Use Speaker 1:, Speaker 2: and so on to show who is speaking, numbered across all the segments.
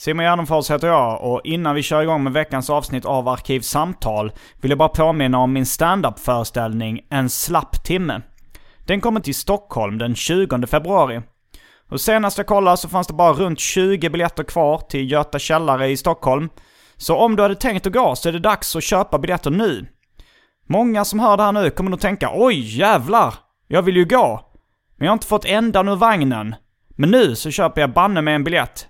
Speaker 1: Simon Gärdenfors heter jag och innan vi kör igång med veckans avsnitt av Arkivsamtal vill jag bara påminna om min standup-föreställning En slapp timme. Den kommer till Stockholm den 20 februari. Och senast jag kollade så fanns det bara runt 20 biljetter kvar till Göta källare i Stockholm. Så om du hade tänkt att gå så är det dags att köpa biljetter nu. Många som hör det här nu kommer nog tänka oj jävlar, jag vill ju gå. Men jag har inte fått ändan ur vagnen. Men nu så köper jag banne med en biljett.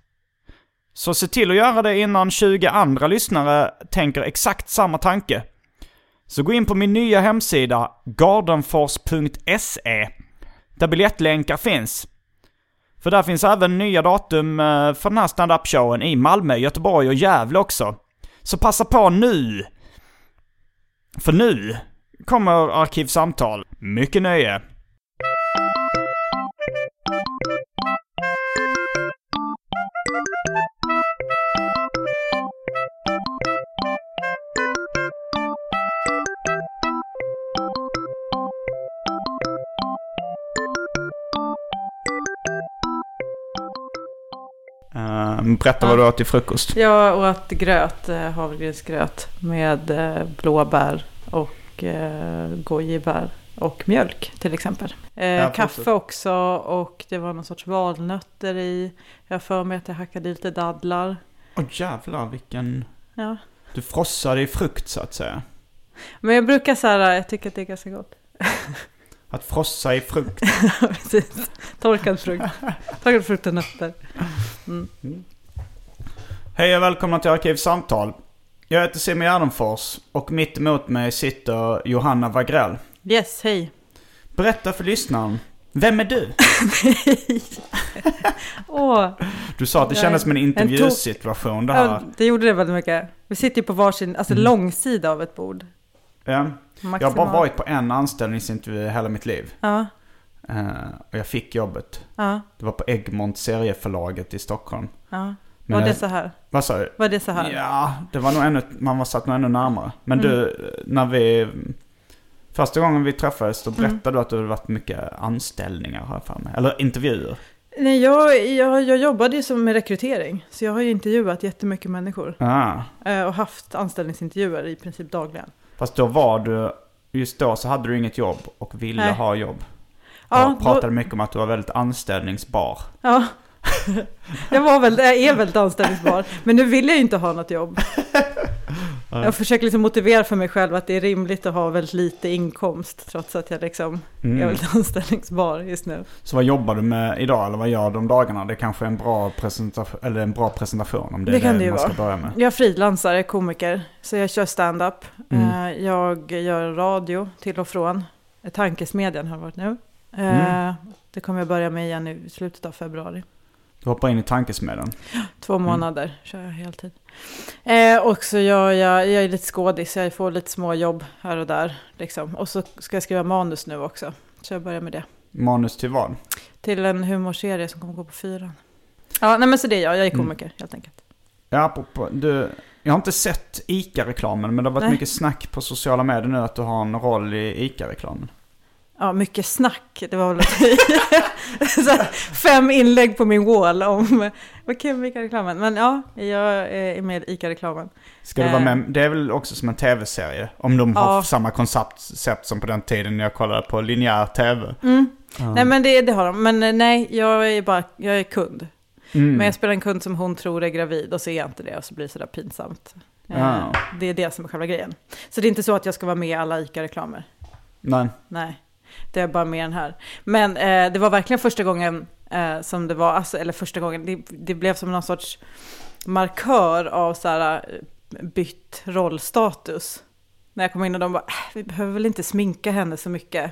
Speaker 1: Så se till att göra det innan 20 andra lyssnare tänker exakt samma tanke. Så gå in på min nya hemsida, gardenfors.se, där biljettlänkar finns. För där finns även nya datum eh, för den här stand-up-showen i Malmö, Göteborg och Gävle också. Så passa på nu! För nu kommer Arkivsamtal. Mycket nöje! Berätta vad du åt till frukost.
Speaker 2: Jag åt gröt, eh, havregrynsgröt med eh, blåbär och eh, gojibär och mjölk till exempel.
Speaker 1: Ja,
Speaker 2: kaffe också och det var någon sorts valnötter i. Jag för mig att jag hackade lite dadlar.
Speaker 1: Åh jävlar vilken...
Speaker 2: Ja.
Speaker 1: Du frossade i frukt så att säga.
Speaker 2: Men jag brukar så här, jag tycker att det är ganska gott.
Speaker 1: Att frossa i frukt.
Speaker 2: Precis. Torkad frukt. Torkad frukt och nötter.
Speaker 1: Hej och välkomna till Arkivsamtal. Jag heter Simon Gärdenfors och mitt emot mig sitter Johanna Wagrell.
Speaker 2: Yes, hej.
Speaker 1: Berätta för lyssnaren. Vem är du?
Speaker 2: Åh,
Speaker 1: Du sa att det kändes som en intervjusituation det
Speaker 2: ja,
Speaker 1: här.
Speaker 2: det gjorde det väldigt mycket. Vi sitter ju på varsin, alltså långsida av ett bord.
Speaker 1: Ja. Jag har bara varit på en anställningsintervju hela mitt liv.
Speaker 2: Ja,
Speaker 1: Eh, och jag fick jobbet.
Speaker 2: ja,
Speaker 1: Det var på Egmont serieförlaget i Stockholm.
Speaker 2: ja.
Speaker 1: Men
Speaker 2: var det så här?
Speaker 1: Vad sa du?
Speaker 2: Var det så här?
Speaker 1: Ja, det var nog ännu, man var satt nog ännu närmare. Men
Speaker 2: Mm.
Speaker 1: du, när vi... Första gången vi träffades då
Speaker 2: Mm.
Speaker 1: berättade du att det hade varit mycket anställningar jag för mig. Eller intervjuer.
Speaker 2: Nej, jag, jag, jag jobbade ju som med rekrytering. Så jag har ju intervjuat jättemycket människor.
Speaker 1: Ah.
Speaker 2: Eh, Och haft anställningsintervjuer i princip dagligen.
Speaker 1: Fast då var du, just då så hade du inget jobb och ville
Speaker 2: Nej.
Speaker 1: ha jobb.
Speaker 2: Ja,
Speaker 1: och pratade
Speaker 2: då,
Speaker 1: mycket om att du var väldigt anställningsbar.
Speaker 2: ja. jag, var väl, jag är väldigt anställningsbar. Men nu vill jag ju inte ha något jobb. Jag försöker liksom motivera för mig själv att det är rimligt att ha väldigt lite inkomst. Trots att jag liksom
Speaker 1: Mm.
Speaker 2: är väldigt anställningsbar just nu.
Speaker 1: Så vad jobbar du med idag eller vad gör du om dagarna? Det är kanske är en bra presentation, eller en bra presentation om det,
Speaker 2: Det
Speaker 1: är
Speaker 2: kan
Speaker 1: det
Speaker 2: det
Speaker 1: man ska
Speaker 2: vara.
Speaker 1: börja med.
Speaker 2: Jag frilansar, komiker. Så jag kör stand-up.
Speaker 1: Mm.
Speaker 2: Eh, Jag gör radio till och från. Tankesmedjan har varit nu. Eh,
Speaker 1: Mm.
Speaker 2: Det kommer jag börja med igen i slutet av februari.
Speaker 1: Du hoppar in i tankesmedjan.
Speaker 2: Två
Speaker 1: Mm.
Speaker 2: månader kör jag heltid. Eh, och så gör jag, jag är lite skådis, jag får lite små jobb här och där. Liksom. Och så ska jag skriva manus nu också. Så jag börjar med det.
Speaker 1: Manus till vad?
Speaker 2: Till en humorserie som kommer gå på fyran. Ja, nej men så det är jag, jag är
Speaker 1: Mm.
Speaker 2: komiker helt enkelt.
Speaker 1: Ja, apropå, du, jag har inte sett ICA-reklamen men det har varit
Speaker 2: Nej.
Speaker 1: mycket snack på sociala medier nu att du har en roll i ICA-reklamen.
Speaker 2: Ja, mycket snack. Det var väl så här, fem inlägg på min wall om vad med ICA-reklamen. Men ja, jag är med i ICA-reklamen.
Speaker 1: Ska du vara
Speaker 2: Eh.
Speaker 1: med? Det är väl också som en tv-serie? Om de har
Speaker 2: Ja.
Speaker 1: samma koncept som på den tiden när jag kollade på linjär tv.
Speaker 2: Mm. Nej men det, det har de. Men eh, nej, jag är bara, jag är kund.
Speaker 1: Mm.
Speaker 2: Men jag spelar en kund som hon tror är gravid och så är jag inte det och så blir det sådär pinsamt. Eh,
Speaker 1: Ja.
Speaker 2: Det är det som är själva grejen. Så det är inte så att jag ska vara med i alla ICA-reklamer.
Speaker 1: Nej.
Speaker 2: Nej, det är bara med den här. Men eh, det var verkligen första gången eh, som det var, alltså, eller första gången, det, det blev som någon sorts markör av så här, eh, bytt rollstatus. När jag kom in och de bara, äh, vi behöver väl inte sminka henne så mycket.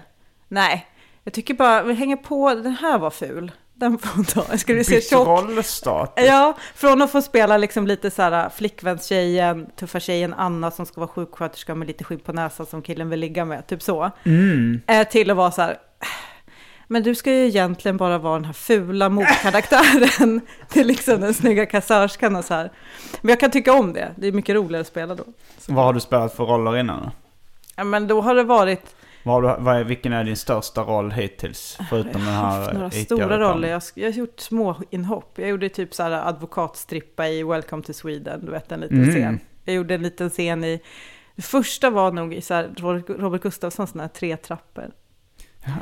Speaker 2: Nej, jag tycker bara, vi hänger på, den här var ful. Den får hon ta. Jag skulle se tjock. Ja, från att få spela liksom lite så här flickvänstjejen, tuffa tjejen Anna som ska vara sjuksköterska med lite skinn på näsan som killen vill ligga med, typ så.
Speaker 1: Mm.
Speaker 2: Eh, till att vara så här, men du ska ju egentligen bara vara den här fula motkaraktären till liksom den snygga kassörskan och så här. Men jag kan tycka om det, det är mycket roligare att spela då.
Speaker 1: Vad har du spelat för roller innan?
Speaker 2: Ja, men då har det varit
Speaker 1: Vad vad är, vilken är din största roll hittills? Förutom den
Speaker 2: Jag har
Speaker 1: här
Speaker 2: haft några
Speaker 1: ICA-reklamen?
Speaker 2: stora roller. Jag, jag har gjort små inhopp. Jag gjorde typ så här advokatstrippa i Welcome to Sweden, du vet en liten
Speaker 1: Mm.
Speaker 2: scen. Jag gjorde en liten scen i, det första var nog i så här Robert Gustafssons sådana här tre trappor.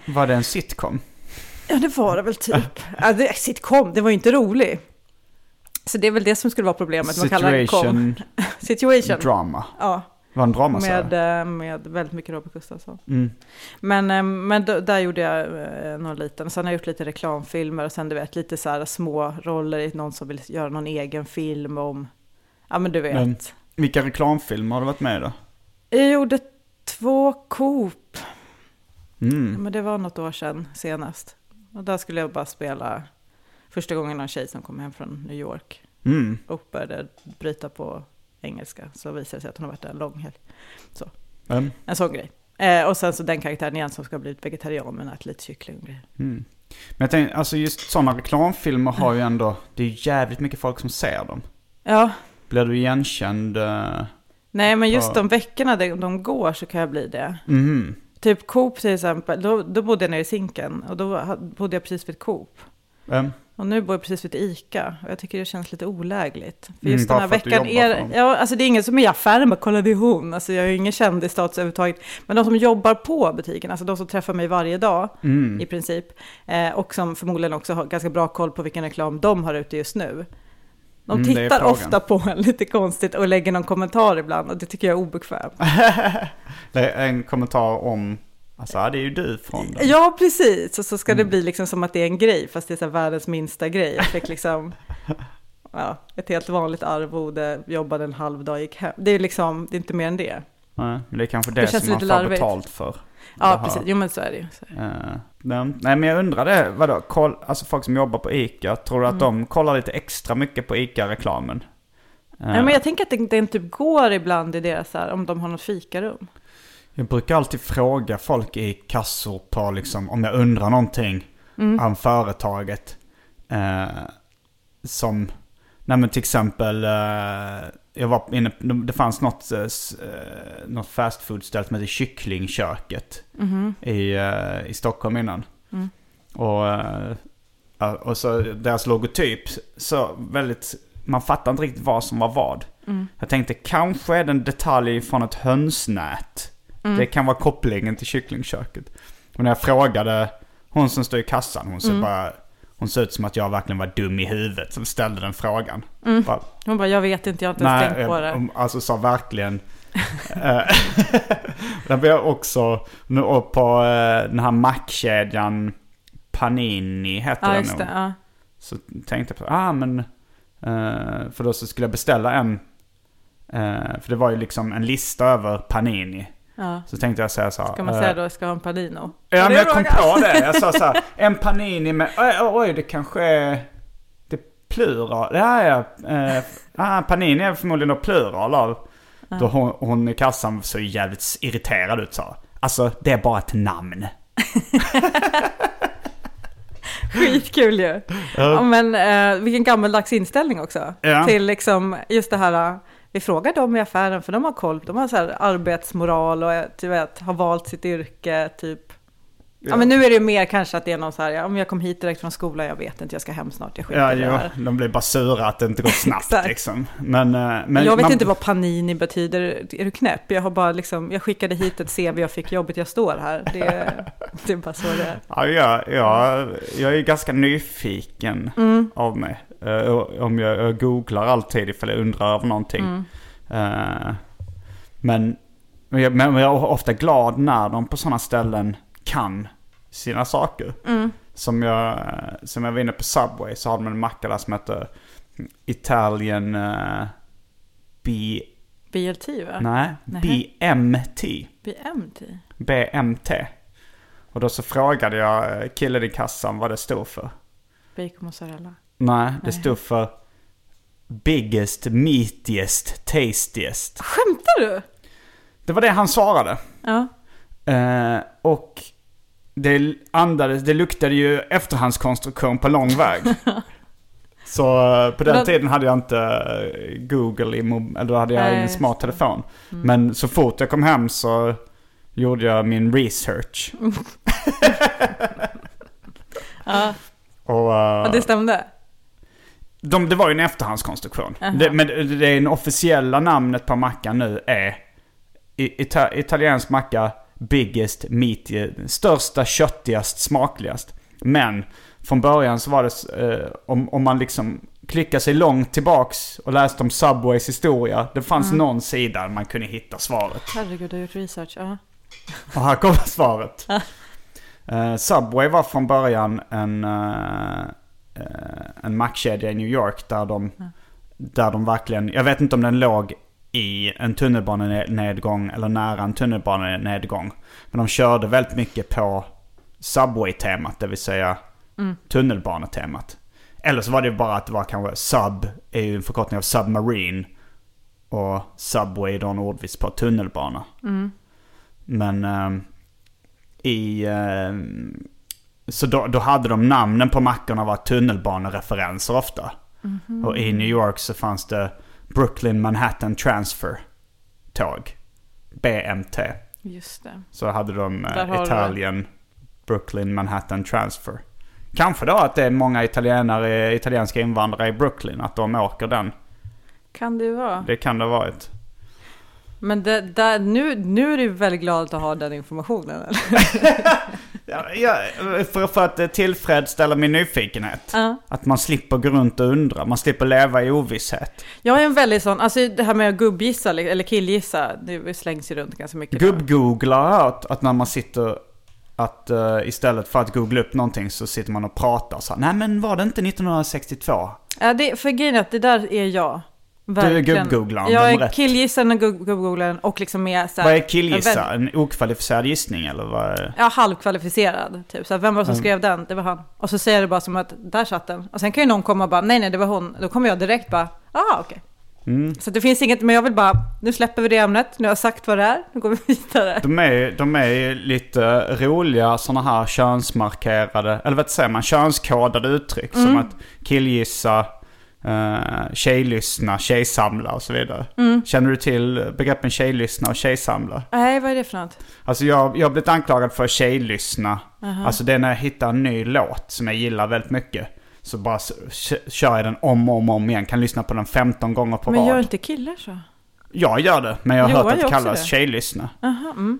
Speaker 1: Var det en sitcom?
Speaker 2: Ja, det var det väl typ. Ja, det, sitcom, det var ju inte rolig. Så det är väl det som skulle vara problemet. Man kallar det kom.
Speaker 1: Situation
Speaker 2: Situation.
Speaker 1: drama.
Speaker 2: Ja,
Speaker 1: Var en drama så?
Speaker 2: med, eh, med väldigt mycket Robert Gustafsson.
Speaker 1: Mm.
Speaker 2: Men, eh, men då, där gjorde jag eh, någon liten, sen har jag gjort lite reklamfilmer och sen du vet lite så här små roller i någon som vill göra någon egen film om, ja men du vet.
Speaker 1: Men- Vilka reklamfilmer har du varit med i då?
Speaker 2: Jag gjorde två Coop,
Speaker 1: Mm.
Speaker 2: men det var något år sedan senast. Och där skulle jag bara spela första gången någon tjej som kom hem från New York
Speaker 1: Mm.
Speaker 2: och började bryta på engelska. Så visade det sig att hon har varit där en lång helg.
Speaker 1: Mm.
Speaker 2: En sån grej. Eh, och sen så den karaktären igen som ska bli vegetarian men äter lite kyckling och grejer.
Speaker 1: Mm. Men jag tänkte, alltså just sådana reklamfilmer har ju ändå, det är jävligt mycket folk som ser dem.
Speaker 2: Ja,
Speaker 1: Blir du igenkänd? Uh,
Speaker 2: Nej, men just
Speaker 1: Ja.
Speaker 2: de veckorna de, de går så kan jag bli det.
Speaker 1: mhm.
Speaker 2: Typ Coop till exempel, då, då bodde jag nere i Zinken och då bodde jag precis vid Coop.
Speaker 1: Mm.
Speaker 2: Och nu bor jag precis vid ICA och jag tycker det känns lite olägligt. För
Speaker 1: Mm,
Speaker 2: just
Speaker 1: bara
Speaker 2: den här veckan är, ja, alltså det är ingen som är i affären bara kolla det är hon. Alltså jag är ju ingen kändisstatus överhuvudtaget. Men de som jobbar på butiken, alltså de som träffar mig varje dag
Speaker 1: Mm.
Speaker 2: i princip. Eh, och som förmodligen också har ganska bra koll på vilken reklam de har ute just nu. De
Speaker 1: Mm,
Speaker 2: tittar ofta på en lite konstigt och lägger någon kommentar ibland och det tycker jag är obekvämt.
Speaker 1: Det är en kommentar om, alltså ja, det är ju du från den.
Speaker 2: Ja, precis. Och så ska
Speaker 1: Mm.
Speaker 2: det bli liksom som att det är en grej, fast det är så världens minsta grej. Jag fick liksom ja, ett helt vanligt arvode, jobbade en halv dag, gick hem. Det är liksom, det är inte mer än det.
Speaker 1: Nej, men det är kanske det,
Speaker 2: Det känns
Speaker 1: som man får
Speaker 2: larvigt.
Speaker 1: betalt för.
Speaker 2: Ja,
Speaker 1: Det
Speaker 2: precis. Jo, men så är det ju. Det.
Speaker 1: Eh, nej men jag undrade, vadå, koll, alltså folk som jobbar på ICA, tror du att
Speaker 2: Mm.
Speaker 1: de kollar lite extra mycket på ICA-reklamen? Eh,
Speaker 2: Nej, men jag tänker att det, det typ går ibland i deras, här, om de har något fikarum.
Speaker 1: Jag brukar alltid fråga folk i kassor på liksom, om jag undrar någonting
Speaker 2: Mm.
Speaker 1: om företaget. Eh, som, nej men till exempel, eh, jag var inne, det fanns något, eh, eh, något fast food-ställe som heter Kycklingköket i, eh, i Stockholm innan.
Speaker 2: Mm.
Speaker 1: Och, eh, och så deras logotyp, så väldigt, man fattar inte riktigt vad som var vad.
Speaker 2: Mm.
Speaker 1: Jag tänkte kanske är det en detalj från ett hönsnät.
Speaker 2: Mm.
Speaker 1: Det kan vara kopplingen till kycklingköket. Och när jag frågade hon som står i kassan, hon, ser
Speaker 2: Mm.
Speaker 1: bara, hon ser ut som att jag verkligen var dum i huvudet som ställde den frågan. Bara,
Speaker 2: Hon bara, jag vet inte, jag har inte ens tänkt på det.
Speaker 1: hon alltså sa verkligen... eh, Där vi har också, nu på eh, den här mackkedjan Panini heter
Speaker 2: Ja,
Speaker 1: den nog.
Speaker 2: det. Ja.
Speaker 1: Så tänkte jag på, ah men, eh, för då så skulle jag beställa en, för det var ju liksom en lista över Panini.
Speaker 2: Ja.
Speaker 1: Så tänkte jag säga så här.
Speaker 2: Ska man
Speaker 1: eh,
Speaker 2: säga då, jag ska ha en Panino?
Speaker 1: Ja, men jag kom på det. Jag sa så här, en Panini med, oj, oj det kanske är, det är plural. Ja, ja. Eh, Panini är förmodligen då plural av. Då hon, hon i kassan så jävligt irriterad ut sa. Alltså, det är bara ett namn.
Speaker 2: Skitkul ju. Ja, men eh, vilken gammaldags inställning också.
Speaker 1: Ja.
Speaker 2: Till liksom just det här, eh, vi frågar dem i affären för de har koll, de har så här arbetsmoral och typ, har valt sitt yrke, typ. Ja, men nu är det ju mer kanske att det är någon så här, ja, om jag kom hit direkt från skolan, jag vet inte, jag ska hem snart, jag skiter
Speaker 1: Ja,
Speaker 2: i det
Speaker 1: jo,
Speaker 2: här.
Speaker 1: de blir bara sura att det inte går snabbt liksom. Men, eh, men
Speaker 2: jag vet
Speaker 1: man-
Speaker 2: inte vad panini betyder, är du knäpp? Jag har bara liksom, jag skickade hit ett CV, jag fick jobbet, jag står här. Det, det är bara så det är.
Speaker 1: Ja, jag, jag, jag är ganska nyfiken
Speaker 2: Mm.
Speaker 1: av mig. Eh, om jag, jag googlar alltid ifall jag undrar över någonting.
Speaker 2: Mm.
Speaker 1: Eh, men, men, jag, men jag är ofta glad när de på sådana ställen kan sina saker.
Speaker 2: Mm.
Speaker 1: Som, jag, som jag var inne på Subway så har de en macka där som heter Italian eh, B...
Speaker 2: BLT va?
Speaker 1: Nej,
Speaker 2: Nähä.
Speaker 1: BMT.
Speaker 2: BMT?
Speaker 1: BMT. Och då så frågade jag eh, killen i kassan vad det stod för.
Speaker 2: Bacon mozzarella?
Speaker 1: Nej, det stod för Biggest, meatiest, tastiest.
Speaker 2: Skämtar du?
Speaker 1: Det var det han svarade.
Speaker 2: Ja.
Speaker 1: Eh, och det andades, det luktade ju efterhandskonstruktion på lång väg. Så eh, på den
Speaker 2: Men-
Speaker 1: tiden hade jag inte eh, Google i mob- eller då hade jag
Speaker 2: Nej,
Speaker 1: ingen smart telefon. Men så fort jag kom hem så gjorde jag min research.
Speaker 2: Ja,
Speaker 1: Och, eh,
Speaker 2: ja det stämde.
Speaker 1: de, det var ju en efterhandskonstruktion. Det, men det, det officiella namnet på mackan nu är i- ita, italiensk macka biggest, meaty, största, köttigast, smakligast. Men från början så var det, eh, om, om man liksom klickar sig långt tillbaks och läste om Subways historia. Det fanns
Speaker 2: Mm.
Speaker 1: någon sida där man kunde hitta svaret.
Speaker 2: Herregud, du har gjort research. Ja.
Speaker 1: Och här kommer svaret. Eh, Subway var från början en, eh, eh, en mackkedja i New York där de, där de verkligen, jag vet inte om den låg i en tunnelbanenedgång eller nära en tunnelbanenedgång. Men de körde väldigt mycket på Subway-temat, det vill säga tunnelbanetemat. Eller så var det bara att det var kanske Sub, är ju en förkortning av Submarine. Och Subway är då en ordvits på tunnelbana. Men ehm, i... ehm, så då, då hade de namnen på mackorna var tunnelbanereferenser ofta. Och i New York så fanns det Brooklyn Manhattan Transfer tåg. BMT.
Speaker 2: Just det.
Speaker 1: Så hade de eh, Italien Brooklyn Manhattan Transfer. Kanske då att det är många italienare, italienska invandrare i Brooklyn. Att de åker den.
Speaker 2: Kan det vara.
Speaker 1: Det kan det ha varit.
Speaker 2: Men det, där, nu, nu är du väldigt glad att ha den informationen. Eller?
Speaker 1: Ja, för, för att tillfredsställa min nyfikenhet.
Speaker 2: Ja.
Speaker 1: Att man slipper gå runt och undra. Man slipper leva i ovisshet.
Speaker 2: Jag är en väldigt sån, alltså det här med att gubbgissa eller killgissa, det slängs ju runt ganska mycket.
Speaker 1: Gubb-googla har hört att när man sitter... Att eh, istället för att googla upp någonting så sitter man och pratar så här, Nej men var det inte 1962?
Speaker 2: Ja, det, för grejen är att det där är jag.
Speaker 1: Är gubb-googlaren,
Speaker 2: Jag är killgissaren och gubb- gubb-googlaren och liksom med så här,
Speaker 1: Vad är killgissa?
Speaker 2: en
Speaker 1: okvalificerad gissning eller vad är...
Speaker 2: Ja, halvkvalificerad. Typ. Så här, vem var det som
Speaker 1: Mm.
Speaker 2: skrev den? Det var han. Och så säger det bara som att där satt den. Och sen kan ju någon komma och bara, nej nej det var hon. Då kommer jag direkt bara, aha okej.
Speaker 1: Mm.
Speaker 2: Så det finns inget, men jag vill bara, nu släpper vi det ämnet, nu har jag sagt vad det är, nu går vi vidare.
Speaker 1: De är, de är lite roliga sådana här könsmarkerade, eller vad säger man, könskodade uttryck.
Speaker 2: Mm.
Speaker 1: Som att killgissa, uh, tjejlyssna, tjejsamla och så vidare.
Speaker 2: Mm.
Speaker 1: Känner du till begreppen tjejlyssna och tjejsamla?
Speaker 2: Nej, vad är det för något?
Speaker 1: Alltså jag, jag har blivit anklagad för tjejlyssna. Alltså det är när jag hittar en ny låt som jag gillar väldigt mycket. Så bara kör jag den om och om, om igen. Kan lyssna på den 15 gånger på
Speaker 2: Men
Speaker 1: rad.
Speaker 2: gör inte killar så?
Speaker 1: Jag gör det, men jag har
Speaker 2: Johan
Speaker 1: hört att det kallas
Speaker 2: det.
Speaker 1: tjejlyssna.
Speaker 2: Aha, mm.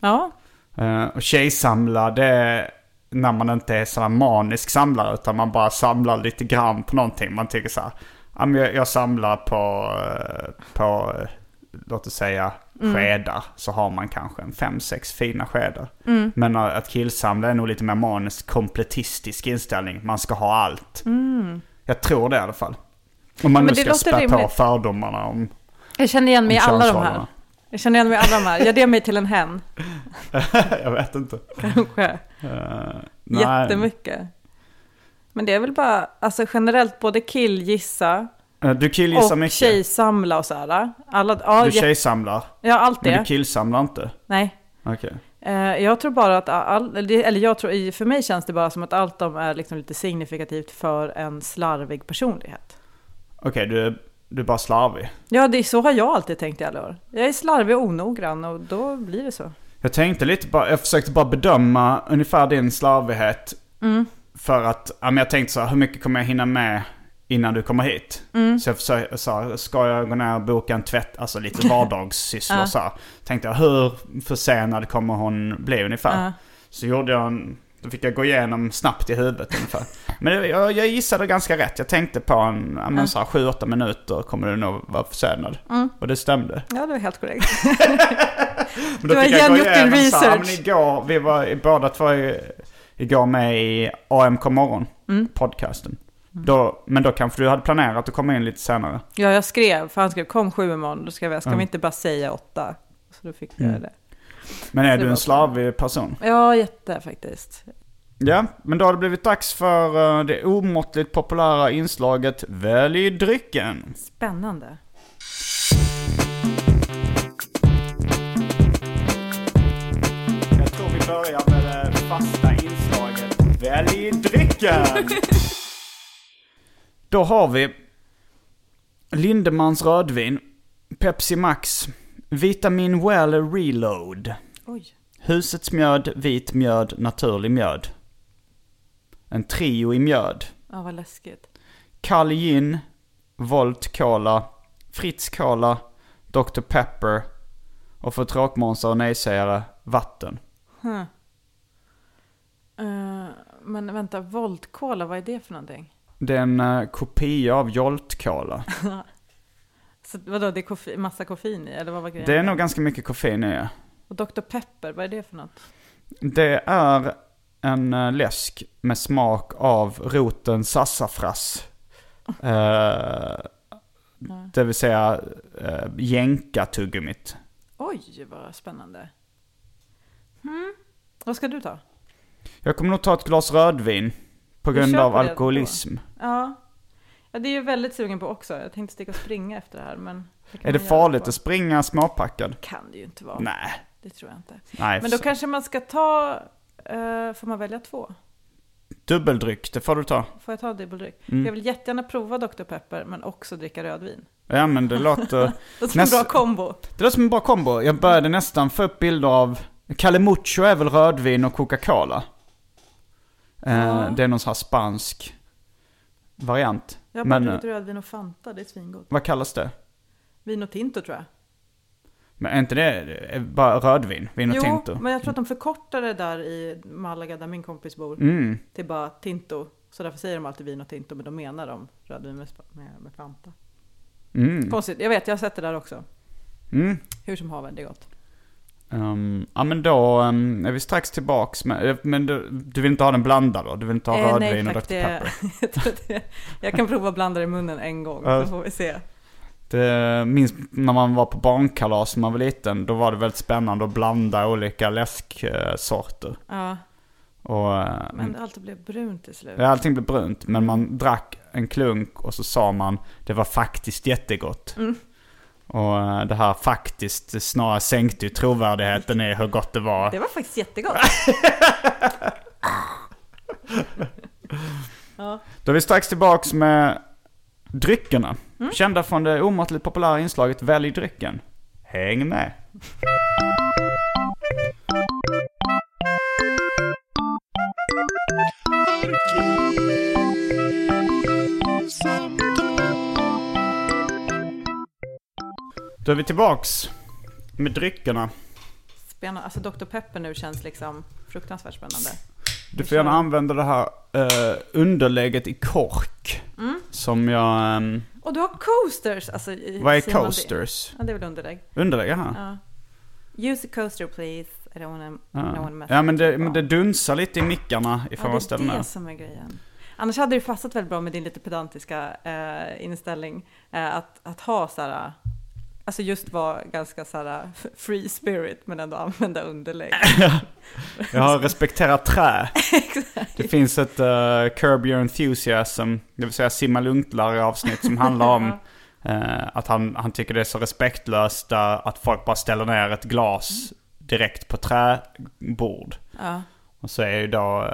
Speaker 2: Ja,
Speaker 1: Uh, och tjejsamla det är när man inte är sådär manisk samlare utan man bara samlar lite grann på någonting. Man tycker så här, ja, men jag, jag samlar på, eh, på eh, låt oss säga skedar. Så har man kanske en fem, sex fina skedar. Men uh, att killsamla är nog lite mer manisk, kompletistisk inställning. Man ska ha allt. Jag tror det i alla fall. Om man
Speaker 2: Men
Speaker 1: nu ska spä på
Speaker 2: rimligt.
Speaker 1: fördomarna om,
Speaker 2: jag känner igen mig i alla de här. Jag känner igen mig i alla de här. Gör det mig till en hen?
Speaker 1: jag vet inte.
Speaker 2: Kanske.
Speaker 1: Uh.
Speaker 2: Jättemycket. Men det är väl bara, alltså generellt både killgissa
Speaker 1: Uh, Du killgissar
Speaker 2: och
Speaker 1: mycket.
Speaker 2: tjejsamla och så här. Alla, ja,
Speaker 1: Du tjejsamlar,
Speaker 2: ja, allt
Speaker 1: men
Speaker 2: det.
Speaker 1: du killsamlar inte?
Speaker 2: Nej.
Speaker 1: Okej.
Speaker 2: Eh, jag tror bara att, all, eller jag tror, för mig känns det bara som att allt de är liksom lite signifikativt för en slarvig personlighet.
Speaker 1: Okej, du, är- du är bara slarvig.
Speaker 2: Ja, det, så har jag alltid tänkt i alla år. Jag är slarvig och onoggrann och då blir det så.
Speaker 1: Jag tänkte lite bara, jag försökte bara bedöma ungefär din slarvighet. För att, ja men jag tänkte så här, hur mycket kommer jag hinna med innan du kommer hit? Så jag försökte, så ska jag gå ner och boka en tvätt, alltså lite vardagssysslor så här. Tänkte jag, hur försenad kommer hon bli ungefär? Så gjorde jag en, då fick jag gå igenom snabbt i huvudet ungefär. Men jag, jag gissade ganska rätt. Jag tänkte på en, men så här, 7-8 minuter kommer du nog vara försenad. Och det stämde.
Speaker 2: Ja, det var helt korrekt.
Speaker 1: Men då
Speaker 2: Du har
Speaker 1: jag
Speaker 2: igen gjort din
Speaker 1: igenom så här,
Speaker 2: research.
Speaker 1: men igår, vi var båda två igår med i AMK morgon,
Speaker 2: Mm.
Speaker 1: podcasten. Då, men då kanske du hade planerat att komma in lite senare.
Speaker 2: Ja, jag skrev, för han skrev kom sju imorgon, då skrev jag, ska vi inte bara säga åtta? Så då fick vi
Speaker 1: Mm.
Speaker 2: det.
Speaker 1: Men är du en
Speaker 2: så.
Speaker 1: slarvig person?
Speaker 2: Ja, jätte faktiskt.
Speaker 1: Ja, men då har det blivit dags för eh, det omåttligt populära inslaget Välj drycken.
Speaker 2: Spännande.
Speaker 1: Jag tror vi börjar med det fasta inslaget Välj drycken! Då har vi Lindemans rödvin, Pepsi Max, Vitamin Well Reload,
Speaker 2: Oj.
Speaker 1: Husets mjöd, vit mjöd, naturlig mjöd. En trio i mjöd.
Speaker 2: Ja, vad läskigt.
Speaker 1: Kall gin, Volt Cola, Fritz Cola, Dr Pepper och för tråkmånsar och nejsägare, vatten.
Speaker 2: Eh, men vänta, Volt Cola, vad är det för någonting?
Speaker 1: Det är en eh, kopia av Jolt Cola.
Speaker 2: Så, vadå, det är koffe- massa koffein i, eller vad var grejen?
Speaker 1: Det är nog ganska mycket koffein i.
Speaker 2: Och Dr. Pepper, vad är det för något?
Speaker 1: Det är en eh, läsk med smak av roten sassafras. Eh, det vill säga uh, jänka-tuggummit.
Speaker 2: Oj, vad spännande. Hmm. Vad ska du ta?
Speaker 1: Jag kommer nog ta ett glas rödvin på grund av alkoholism.
Speaker 2: Ja. ja, det är ju väldigt sugen på också. Jag tänkte sticka och springa efter det här, men...
Speaker 1: Är det farligt att springa småpackad?
Speaker 2: kan det ju inte vara.
Speaker 1: Nej.
Speaker 2: Det tror jag inte.
Speaker 1: Nej,
Speaker 2: Men då
Speaker 1: så-
Speaker 2: kanske man ska ta... eh, får man välja två?
Speaker 1: Dubbeldryck, det får du ta.
Speaker 2: Får jag ta dubbeldryck?
Speaker 1: Mm.
Speaker 2: Jag vill jättegärna prova Dr. Pepper, men också dricka rödvin.
Speaker 1: Ja men det låter...
Speaker 2: Det är en
Speaker 1: Näst-
Speaker 2: bra kombo.
Speaker 1: Det låter som en bra kombo. Jag började nästan få upp bilder av... Kalle Mucho är väl rödvin och Coca-Cola? Eh,
Speaker 2: Ja.
Speaker 1: Det är någon sån här spansk variant.
Speaker 2: Jag har bara
Speaker 1: Men eh,
Speaker 2: druckit rödvin och Fanta, det är svingott.
Speaker 1: vad kallas det?
Speaker 2: Vin och Tinto tror jag.
Speaker 1: Men är inte det eh, bara rödvin? Vin och
Speaker 2: jo,
Speaker 1: Tinto?
Speaker 2: men jag tror att de förkortar det där i Malaga där min kompis bor
Speaker 1: Mm.
Speaker 2: till bara Tinto. Så därför säger de alltid vin och Tinto, men då menar de rödvin med, med, med Fanta.
Speaker 1: Mm.
Speaker 2: Konstigt, jag vet, jag har sett det där också.
Speaker 1: Mm.
Speaker 2: Hur som haver, det är gott.
Speaker 1: Um, ja men då um, är vi strax tillbaks med, men du, du vill inte ha den blandad då? Du vill inte ha
Speaker 2: Eh,
Speaker 1: rödvin och Dr. Pepper?
Speaker 2: jag kan prova att blanda det i munnen en gång, så får vi se.
Speaker 1: Det, minns när man var på barnkalas när man var liten, då var det väldigt spännande att blanda olika läsksorter.
Speaker 2: Ja,
Speaker 1: Och, eh,
Speaker 2: men allt blev brunt till slut.
Speaker 1: ja, allting blev brunt, men man drack en klunk och så sa man det var faktiskt jättegott.
Speaker 2: Mm.
Speaker 1: Och eh, det här faktiskt snarare sänkte ju trovärdigheten i hur gott det var.
Speaker 2: Det var faktiskt jättegott.
Speaker 1: Då är vi strax tillbaks med dryckerna.
Speaker 2: Mm.
Speaker 1: Kända från det omåttligt populära inslaget Välj drycken. Häng med! Då är vi tillbaks med dryckerna.
Speaker 2: Spännande. Alltså Dr. Pepper nu känns liksom fruktansvärt spännande.
Speaker 1: Du får gärna använda det här eh, underlägget i kork. Som jag... ehm,
Speaker 2: Och du har coasters! Alltså, i-
Speaker 1: vad är
Speaker 2: man det?
Speaker 1: coasters?
Speaker 2: Ja, det är väl underlägg.
Speaker 1: Underlägg, jaha.
Speaker 2: Ja. Use a coaster please. I don't wanna, I don't wanna
Speaker 1: Ja,
Speaker 2: mess
Speaker 1: ja men, det, men det dunsar lite i mickarna ifall
Speaker 2: Ja,
Speaker 1: man
Speaker 2: det är det som är grejen. Annars hade det passat väldigt bra med din lite pedantiska eh, inställning. Eh, att, att ha så här, alltså just vara ganska så här free spirit men ändå använda underlägg.
Speaker 1: Jag har respekterat trä. Det finns ett uh, Curb Your Enthusiasm, det vill säga simma lugnt-Larry avsnitt som handlar om eh, att han, han tycker det är så respektlöst eh, att folk bara ställer ner ett glas direkt på träbord.
Speaker 2: Ja.
Speaker 1: Och så är ju då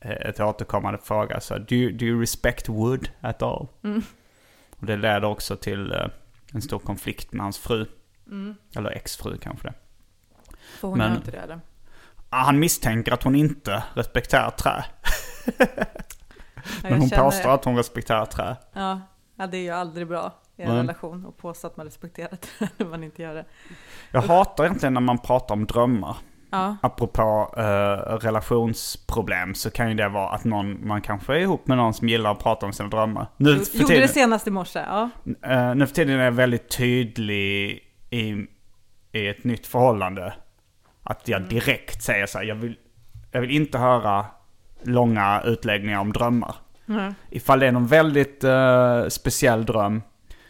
Speaker 1: eh, ett återkommande fråga så do you, do you respect wood at all? Och det leder också till eh, en stor konflikt med hans fru. Eller exfru kanske det.
Speaker 2: För hon
Speaker 1: Men-
Speaker 2: gör inte det eller?
Speaker 1: Han misstänker att hon inte respekterar trä. Men hon
Speaker 2: känner-
Speaker 1: påstår att hon respekterar trä.
Speaker 2: Ja, ja, det är ju aldrig bra i en
Speaker 1: Nej.
Speaker 2: relation att påstå att man respekterar det när man inte gör det.
Speaker 1: Jag hatar egentligen när man pratar om drömmar.
Speaker 2: Ja,
Speaker 1: Apropå eh, relationsproblem så kan ju det vara att någon, man kanske är ihop med någon som gillar att prata om sina drömmar. Nu för
Speaker 2: gjorde
Speaker 1: tiden,
Speaker 2: det senast i morse. Ja.
Speaker 1: eh, nu för tiden är jag väldigt tydlig i, i ett nytt förhållande. Att jag direkt säger så här, jag vill, jag vill inte höra långa utläggningar om drömmar. Ifall det är någon väldigt eh, speciell dröm,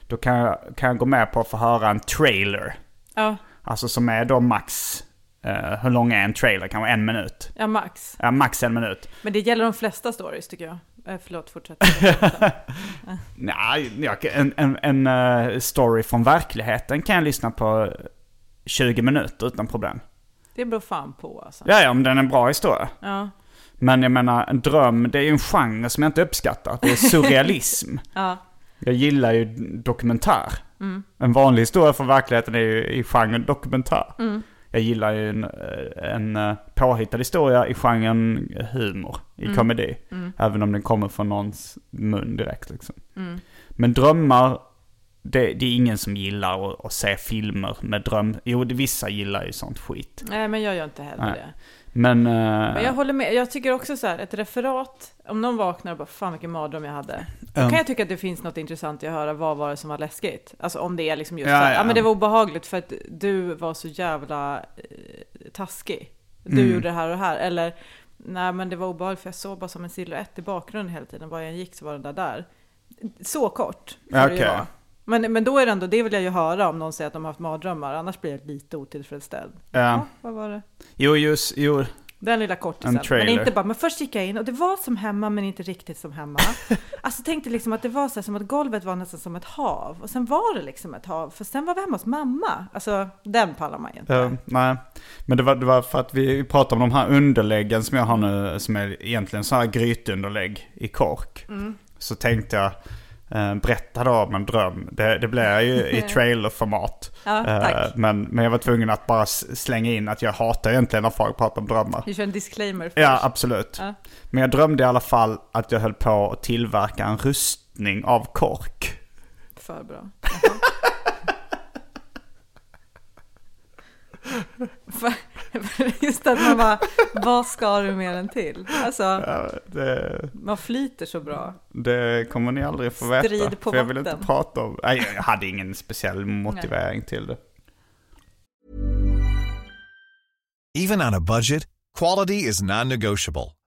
Speaker 1: då kan jag, kan jag gå med på att få höra en trailer.
Speaker 2: Ja,
Speaker 1: Alltså som är då max, eh, hur lång är en trailer? Kan vara en minut.
Speaker 2: ja, max.
Speaker 1: Ja, max en minut.
Speaker 2: Men det gäller de flesta stories tycker jag. Eh, förlåt, fortsätt.
Speaker 1: Nej, en, en, en eh, story från verkligheten kan jag lyssna på 20 minuter utan problem.
Speaker 2: det beror fan på alltså.
Speaker 1: Ja, ja, om den är en bra historia.
Speaker 2: Ja,
Speaker 1: Men jag menar, en dröm, det är ju en genre som jag inte uppskattar. Det är surrealism.
Speaker 2: ja,
Speaker 1: Jag gillar ju dokumentär. En vanlig historia från verkligheten är ju i genren dokumentär. Jag gillar ju en, en eh, påhittad historia i genren humor, i komedi. Även om den kommer från någons mun direkt liksom. Men drömmar, det, det är ingen som gillar att, att se filmer med dröm. Jo, vissa gillar ju sånt skit.
Speaker 2: nej men jag gör inte heller
Speaker 1: Nej.
Speaker 2: det.
Speaker 1: Men... eh,
Speaker 2: Men jag håller med. Jag tycker också så här, ett referat, om någon vaknar och bara fan vilken mardröm jag hade. Då kan jag tycka att det finns något intressant i att höra vad var det som var läskigt. Alltså om det är liksom just
Speaker 1: Ja,
Speaker 2: så här, ja,
Speaker 1: ja.
Speaker 2: men det var obehagligt för att du var så jävla eh, taskig. Du
Speaker 1: Mm.
Speaker 2: gjorde det här och det här. Eller nej men det var obehagligt för jag såg bara som en silhuett i bakgrunden hela tiden. Var jag än gick så var den där där. Så kort.
Speaker 1: Okej.
Speaker 2: vara. Men, men då är det ändå, det vill jag ju höra om någon säger att de har haft mardrömmar. Annars blir jag lite otillfredsställd.
Speaker 1: Ja.
Speaker 2: vad var det?
Speaker 1: Jo, just, jo.
Speaker 2: Den lilla kortisen. Men inte bara, men först gick jag in och det var som hemma men inte riktigt som hemma. alltså tänkte liksom att det var så här, som att golvet var nästan som ett hav. Och sen var det liksom ett hav. För sen var vi hemma hos mamma. Alltså den pallar man ju inte.
Speaker 1: Ja, nej, men det var, det var för att vi pratade om de här underläggen som jag har nu, som är egentligen så här grytunderlägg i kork.
Speaker 2: Mm.
Speaker 1: Så tänkte jag eh, berätta då om en dröm. Det, det blev ju i trailerformat.
Speaker 2: Ja,
Speaker 1: Eh, men, men jag var tvungen att bara slänga in att jag hatar egentligen när folk pratar om drömmar.
Speaker 2: Du kör en disclaimer först.
Speaker 1: Ja, absolut.
Speaker 2: Ja.
Speaker 1: Men jag drömde i alla fall att jag höll på att tillverka en rustning av kork.
Speaker 2: För bra. Just att man bara, vad ska du med den till? Alltså,
Speaker 1: Ja, det,
Speaker 2: man flyter så bra.
Speaker 1: det kommer ni aldrig få veta.
Speaker 2: Strid på
Speaker 1: för jag vill inte prata om... Nej, jag hade ingen speciell motivering till det.
Speaker 3: Even on a budget, quality is non-negotiable.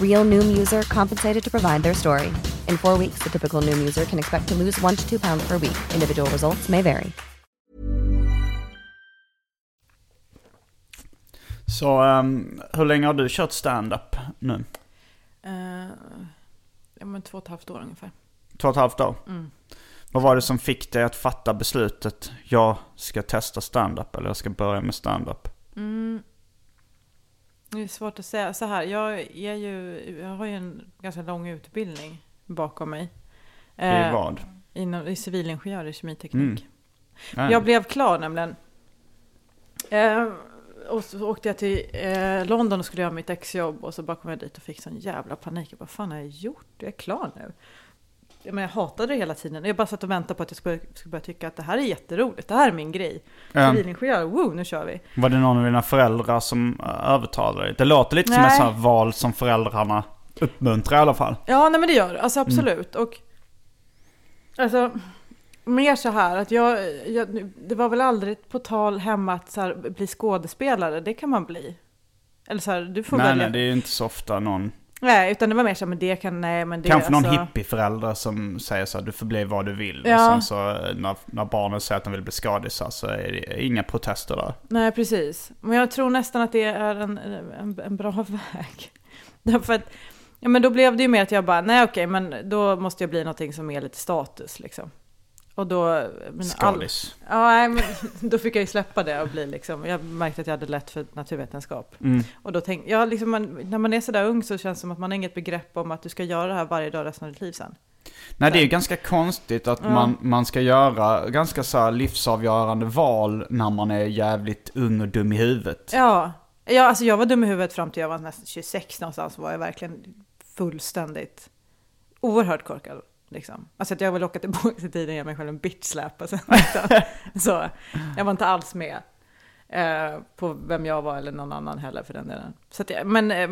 Speaker 4: Real Noom user compensated to provide their story. In four weeks, the typical Noom user can expect to lose one to two pounds per week. Individual results may vary.
Speaker 1: Så ehm, hur länge har du kört stand-up nu?
Speaker 2: Uh, ja, men två och ett halvt år ungefär.
Speaker 1: Två och ett halvt år?
Speaker 2: Mm.
Speaker 1: Vad var det som fick dig att fatta beslutet? Jag ska testa stand-up eller jag ska börja med stand-up?
Speaker 2: Mm. Det är svårt att säga. Så här, jag, är ju, jag har ju en ganska lång utbildning bakom mig.
Speaker 1: I
Speaker 2: Eh,
Speaker 1: vad?
Speaker 2: Inom, I civilingenjör i kemiteknik.
Speaker 1: Mm.
Speaker 2: Jag blev klar nämligen. Eh, och så åkte jag till eh, London och skulle göra mitt exjobb och så bara kom jag dit och fick sån jävla panik. Jag bara, vad fan har jag gjort? Jag är klar nu. Ja, Men jag hatade det hela tiden. Jag bara satt och väntade på att jag skulle, skulle börja tycka att det här är jätteroligt. Det här är min grej. Civilingenjör, wow, nu kör vi.
Speaker 1: Var det någon av dina föräldrar som eh, övertalade dig? Det låter lite som
Speaker 2: Nej.
Speaker 1: ett sånt här val som föräldrarna uppmuntrar i alla fall.
Speaker 2: Ja, nej men det gör det. Alltså absolut. Och alltså, mer så här att jag, jag, det var väl aldrig på tal hemma att så här, bli skådespelare. Det kan man bli. Eller så här, du får
Speaker 1: Nej,
Speaker 2: välja.
Speaker 1: nej, det är ju inte så ofta någon...
Speaker 2: Nej, utan det var mer så men det kan, nej men det
Speaker 1: Kanske någon
Speaker 2: alltså,
Speaker 1: hippieförälder som säger så du får bli vad du vill.
Speaker 2: Ja.
Speaker 1: Och sen så eh, när, när barnen säger att de vill bli skadisar så är det inga protester där.
Speaker 2: Nej, precis. Men jag tror nästan att det är en, en, en bra väg. Därför att, ja men då blev det ju mer att jag bara, nej okej, men då måste jag bli någonting som är lite status liksom. Och då... men all-. Ja, nej, men då fick jag ju släppa det och bli liksom, jag märkte att jag hade lätt för naturvetenskap.
Speaker 1: Mm.
Speaker 2: Och då tänkte jag, liksom, man, när man är sådär ung så känns det som att man har inget begrepp om att du ska göra det här varje dag resten av ditt liv sen.
Speaker 1: Nej, det är ju ganska konstigt att
Speaker 2: Ja.
Speaker 1: man, man ska göra ganska så livsavgörande val när man är jävligt ung och dum i huvudet.
Speaker 2: Ja, ja alltså jag var dum i huvudet fram till jag var nästan 26 någonstans, var jag verkligen fullständigt oerhört korkad. Liksom. Alltså att jag vill åka tillbaka till tiden och ge mig själv en bitch slap. Alltså. Så jag var inte alls med eh, på vem jag var eller någon annan heller för den delen. Så jag, men, eh,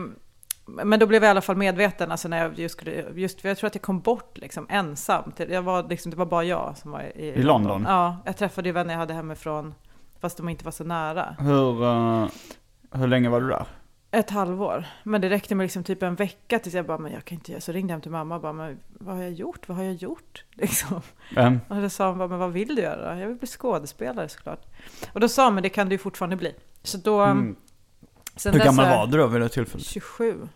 Speaker 2: men då blev jag i alla fall medveten, alltså när jag just just, jag tror att jag kom bort liksom ensam. Jag var liksom, det var bara jag som var i,
Speaker 1: I London?
Speaker 2: Ja, jag träffade ju vänner jag hade hemifrån, fast de inte var så nära.
Speaker 1: Hur, eh, hur länge var du där?
Speaker 2: Ett halvår. Men det räckte med liksom typ en vecka tills jag bara, men jag kan inte göra. Så ringde jag hem till mamma och bara, men vad har jag gjort? Vad har jag gjort? Liksom.
Speaker 1: Um,
Speaker 2: Och då sa hon bara, men vad vill du göra? Jag vill bli skådespelare såklart. Och då sa hon, men det kan du ju fortfarande bli. Så då...
Speaker 1: Mm. Hur
Speaker 2: dess
Speaker 1: gammal
Speaker 2: har-
Speaker 1: var du då vid det tillfället?
Speaker 2: 27.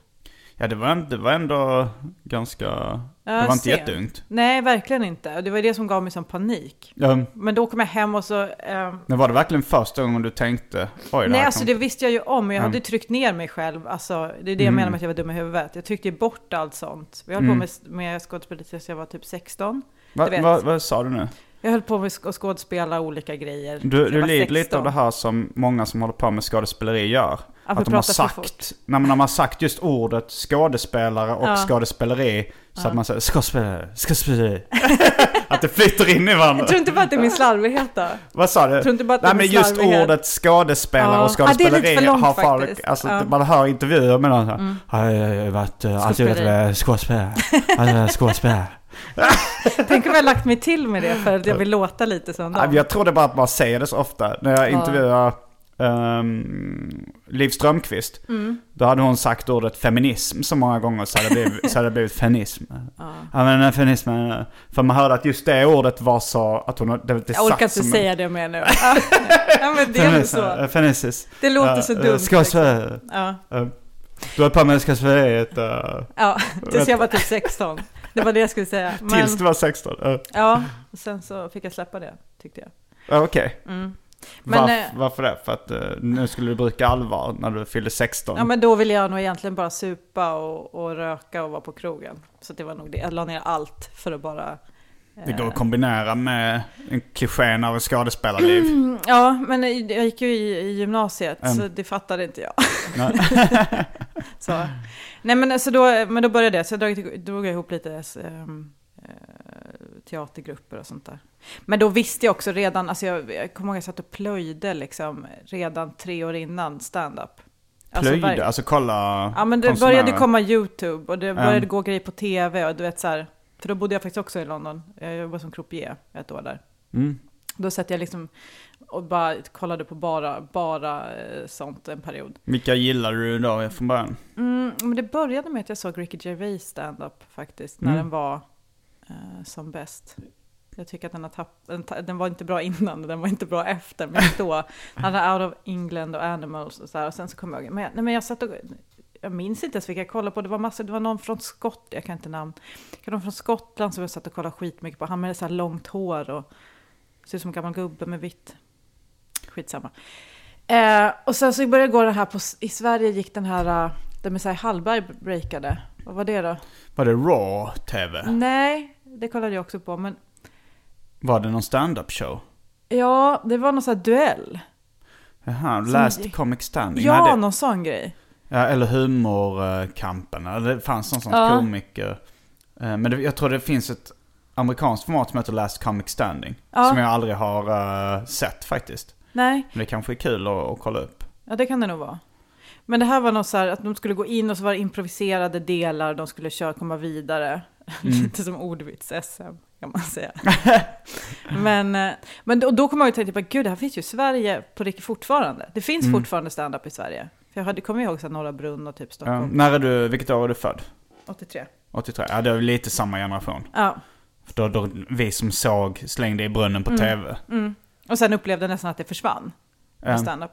Speaker 1: Ja, det var, det var ändå ganska...
Speaker 2: Ja,
Speaker 1: det var inte
Speaker 2: sent.
Speaker 1: jätteungt.
Speaker 2: Nej, verkligen inte. Och det var det som gav mig sån panik.
Speaker 1: Um,
Speaker 2: Men då kom jag hem och så... ehm,
Speaker 1: men var det verkligen första gången du tänkte, oj det
Speaker 2: Nej, alltså
Speaker 1: kom-
Speaker 2: det visste jag ju om, men jag hade tryckt ner mig själv. Alltså, det är det jag
Speaker 1: Mm.
Speaker 2: menar med att jag var dum i huvudet. Jag tryckte ju bort allt sånt. Jag höll
Speaker 1: Mm.
Speaker 2: på med, med skådespel tills jag var typ 16.
Speaker 1: Va, va, vad sa du nu?
Speaker 2: Jag höll på med att skådespela olika grejer.
Speaker 1: Du, du lider lite
Speaker 2: 16.
Speaker 1: av det här som många som håller på med skådespeleri gör.
Speaker 2: Att
Speaker 1: att de har sagt, när man, när man har sagt just ordet skådespelare och
Speaker 2: Ja.
Speaker 1: skådespeleri, så att man säger skådespelare, skådespeleri. att det flyter in i varandra.
Speaker 2: Jag tror inte bara att det är min slarvighet då.
Speaker 1: Vad sa du?
Speaker 2: Jag tror inte bara att det
Speaker 1: Nej
Speaker 2: är
Speaker 1: men
Speaker 2: min
Speaker 1: just
Speaker 2: slarvighet.
Speaker 1: ordet skådespelare
Speaker 2: Ja.
Speaker 1: och
Speaker 2: Ja, det är lite
Speaker 1: skådespeleri
Speaker 2: för långt
Speaker 1: har folk,
Speaker 2: faktiskt.
Speaker 1: alltså
Speaker 2: Ja. Mm.
Speaker 1: man hör intervjuer med någon så här, "Ja, jag har varit, uh, alltid velat vara skådespelare, alltid velat skådespelare.
Speaker 2: Tänk om jag har lagt mig till med det för att jag vill låta lite som
Speaker 1: Nej,
Speaker 2: dem.
Speaker 1: Jag tror det bara att man säger det så ofta. När jag intervjuar um, Liv Strömquist.
Speaker 2: Mm.
Speaker 1: Då hade hon sagt ordet feminism så många gånger så hade det blivit, så hade det blivit feminism. Ja. men den feminismen. eh, För man hörde att just det ordet var så att hon... Det, det
Speaker 2: Jag orkar inte
Speaker 1: som en-
Speaker 2: säga det mer nu. Ja, ja men det är
Speaker 1: Feminism,
Speaker 2: så.
Speaker 1: eh, Feministisk.
Speaker 2: Det låter
Speaker 1: Eh,
Speaker 2: så
Speaker 1: eh,
Speaker 2: dumt.
Speaker 1: Skådespelare.
Speaker 2: liksom. Ja,
Speaker 1: Eh, Du har på med skådespeleriet uh,
Speaker 2: ja, tills jag var typ 16. Det var det jag skulle säga. Men,
Speaker 1: tills du var 16. Uh,
Speaker 2: Ja, och sen så fick jag släppa det, tyckte jag.
Speaker 1: Okej.
Speaker 2: Mm. Men,
Speaker 1: Varf,
Speaker 2: eh,
Speaker 1: varför det? För att eh, nu skulle du bruka allvar när du fyllde 16.
Speaker 2: Ja, men då ville jag nog egentligen bara supa och, och röka och vara på krogen. Så det var nog det. Jag la ner allt för att bara...
Speaker 1: Det går att kombinera med en klichén av en skådespelarliv.
Speaker 2: Mm, Ja, men jag gick ju i, i gymnasiet,
Speaker 1: Mm.
Speaker 2: så det fattade inte jag.
Speaker 1: Nej.
Speaker 2: så. Nej, men, alltså då, men då började det. Så jag drog, drog jag ihop lite eh, teatergrupper och sånt där. Men då visste jag också redan, alltså jag, jag kommer ihåg att jag satt och plöjde liksom redan tre år innan stand-up. Alltså,
Speaker 1: Plöjde,
Speaker 2: var-
Speaker 1: alltså kolla
Speaker 2: Ja men det
Speaker 1: konstnärer.
Speaker 2: började komma YouTube och det började
Speaker 1: Mm.
Speaker 2: gå grejer på tv och du vet så här. För då bodde jag faktiskt också i London. Jag jobbade som croupier ett år där.
Speaker 1: Mm.
Speaker 2: Då satt jag liksom och bara kollade på bara, bara eh, sånt en period.
Speaker 1: Vilka gillade du då från början?
Speaker 2: Mm, men det började med att jag såg Ricky Gervais stand-up faktiskt, när
Speaker 1: Mm.
Speaker 2: den var eh, som bäst. Jag tycker att den har tappat, den, den var inte bra innan och den var inte bra efter, men då, han hade Out of England och Animals och så här, och sen så kom jag ihåg, men, jag- nej, men jag satt och, jag minns inte ens vilka jag kollade på, det var massor, det var någon från Skott, jag kan inte namn, det var någon från Skottland som jag satt och kollade skitmycket på, han med så här långt hår och ser ut som en gammal gubbe med vitt, skitsamma. Eh, och sen så började det gå det här på, i Sverige gick den här, uh, där Messiah Hallberg breakade. Vad var det då?
Speaker 1: Var det Raw TV?
Speaker 2: Nej, det kollade jag också på, men
Speaker 1: Var det någon stand-up show?
Speaker 2: Ja, det var någon sån här duell.
Speaker 1: Jaha, Last Comic Standing.
Speaker 2: Ja,
Speaker 1: Nej, det,
Speaker 2: någon sån grej.
Speaker 1: ja, eller Humorkampen. Det fanns någon sån
Speaker 2: Ja.
Speaker 1: komiker. Eh, Men det, jag tror det finns ett amerikanskt format som heter Last Comic Standing.
Speaker 2: Ja.
Speaker 1: Som jag aldrig har eh, sett faktiskt.
Speaker 2: Nej,
Speaker 1: Men det kanske är kul att, att kolla upp.
Speaker 2: ja det kan det nog vara. Men det här var något så här att de skulle gå in och så var det improviserade delar, de skulle köra, komma vidare. Lite som ordvits-SM kan man säga. men men då, då kommer jag att tänka, gud det här finns ju i Sverige på riktigt fortfarande. Det finns fortfarande stand-up i Sverige. För jag hade, kommer ihåg så Norra Brunn och typ
Speaker 1: Ja.
Speaker 2: Stockholm.
Speaker 1: När är du, vilket år är du född?
Speaker 2: 83.
Speaker 1: 83? Ja, det är lite samma generation.
Speaker 2: Ja.
Speaker 1: För då, då vi som såg slängde i brunnen på tv.
Speaker 2: Och sen upplevde nästan att det försvann. Med stand-up.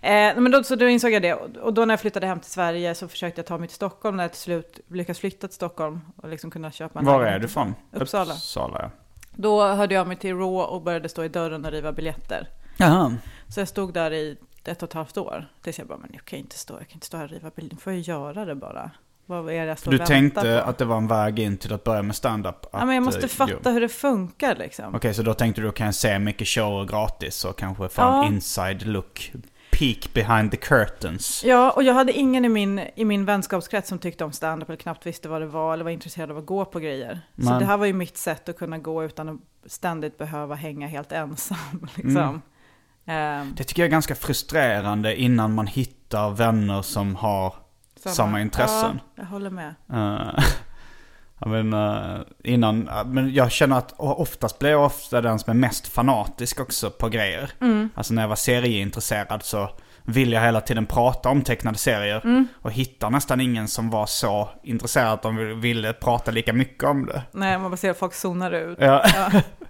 Speaker 2: Eh, men då, så då insåg jag det. Och då när jag flyttade hem till Sverige så försökte jag ta mig till Stockholm. När jag till slut lyckades flytta till Stockholm och liksom kunna köpa en
Speaker 1: Var är du från?
Speaker 2: Uppsala.
Speaker 1: Uppsala, ja.
Speaker 2: Då hörde jag mig till Raw och började stå i dörren och riva biljetter.
Speaker 1: Jaha.
Speaker 2: Så jag stod där i ett och ett halvt år. Tills jag bara, men jag kan inte stå, jag kan inte stå här och riva biljetter. Får jag göra det bara. Vad är det
Speaker 1: Du tänkte
Speaker 2: på?
Speaker 1: att det var en väg in till att börja med stand-up?
Speaker 2: Ja, men jag
Speaker 1: att,
Speaker 2: måste
Speaker 1: eh,
Speaker 2: fatta
Speaker 1: jo.
Speaker 2: hur det funkar liksom.
Speaker 1: Okej, så då tänkte du då kan jag se mycket shower gratis och kanske få
Speaker 2: Ja.
Speaker 1: en inside look. Peek behind the curtains.
Speaker 2: Ja, och jag hade ingen i min, i min vänskapskrets som tyckte om stand-up eller knappt visste vad det var eller var intresserad av att gå på grejer. Så
Speaker 1: Men-
Speaker 2: det här var ju mitt sätt att kunna gå utan att ständigt behöva hänga helt ensam. Liksom. Ehm,
Speaker 1: Det tycker jag är ganska frustrerande innan man hittar vänner som har samma, intressen.
Speaker 2: Ja, jag håller med.
Speaker 1: Eh, jag menar, innan, men jag känner att oftast blir jag ofta den som är mest fanatisk också på grejer.
Speaker 2: Mm.
Speaker 1: Alltså när jag var serieintresserad så ville jag hela tiden prata om tecknade serier.
Speaker 2: Mm.
Speaker 1: Och hittar nästan ingen som var så intresserad att de ville prata lika mycket om det.
Speaker 2: Nej, man bara ser att folk zonar ut.
Speaker 1: Ja.
Speaker 2: Ja,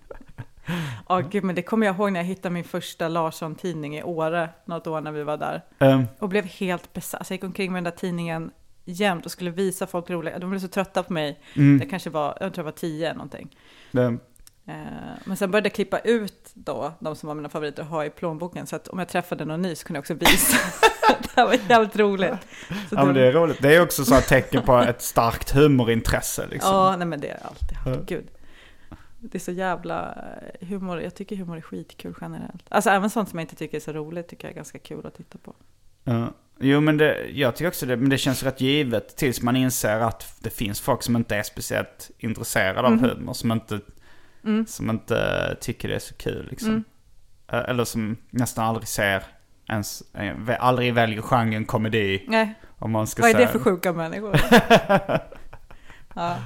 Speaker 2: gud, men det kommer jag ihåg när jag hittade min första Larsson-tidning i Åre, något år när vi var där.
Speaker 1: Ehm,
Speaker 2: Och blev helt besatt. Så jag gick omkring med den där tidningen jämt och skulle visa folk roliga. De blev så trötta på mig.
Speaker 1: Mm.
Speaker 2: Det kanske var, jag tror jag var tio någonting. Eh, Men sen började jag klippa ut då, de som var mina favoriter att ha i plånboken. Så att om jag träffade någon ny så kunde jag också visa. det var jävligt roligt. Så
Speaker 1: ja men det är roligt. Det är också så ett tecken på ett starkt humorintresse liksom.
Speaker 2: Ja, nej men det är alltid. Ja. Gud. Det är så jävla eh, humor. Jag tycker humor är skitkul generellt. Alltså även sånt som jag inte tycker är så roligt tycker jag är ganska kul att titta på.
Speaker 1: Ja. Jo men det, jag tycker också det, men det känns rätt givet tills man inser att det finns folk som inte är speciellt intresserade av humor. Som inte, som inte tycker det är så kul liksom. Eh, Eller som nästan aldrig ser ens, eh, aldrig väljer genren komedi.
Speaker 2: Nej,
Speaker 1: Om man ska
Speaker 2: vad är det för sjuka människor? ja.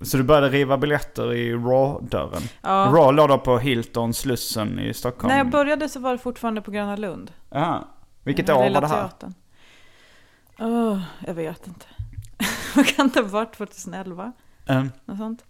Speaker 1: Så du började riva biljetter i Raw-dörren?
Speaker 2: Ja.
Speaker 1: Raw låg då på Hilton Slussen i Stockholm?
Speaker 2: När jag började så var det fortfarande på Gröna Lund.
Speaker 1: Aha. Vilket år var det här?
Speaker 2: teatern. Åh, jag vet inte. Vad kan det ha varit? 2011?
Speaker 1: Um,
Speaker 2: Något sånt.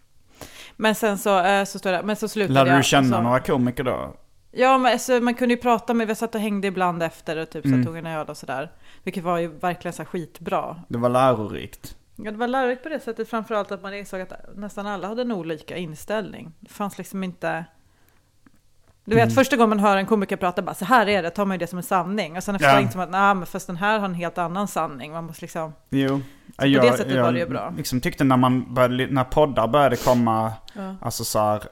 Speaker 2: Men sen så, eh, så står det, men så slutade
Speaker 1: lärde
Speaker 2: jag.
Speaker 1: du känna
Speaker 2: så,
Speaker 1: några komiker då?
Speaker 2: Ja, men alltså, man kunde ju prata med, vi satt och hängde ibland efter och typ så
Speaker 1: Mm.
Speaker 2: tog en öl och sådär. Vilket var ju verkligen så skitbra.
Speaker 1: Det var lärorikt.
Speaker 2: Ja, det var lärorikt på det sättet, framförallt att man insåg att nästan alla hade en olika inställning. Det fanns liksom inte... Du vet,
Speaker 1: Mm.
Speaker 2: första gången man hör en komiker prata, bara så här är det, tar man ju det som en sanning. Och sen efter Ja. inser man att, nej, men fast den här har en helt annan sanning. Man måste liksom...
Speaker 1: Jo.
Speaker 2: på det sättet var det ju bra.
Speaker 1: liksom tyckte när man började, när poddar började komma,
Speaker 2: Ja.
Speaker 1: alltså så här,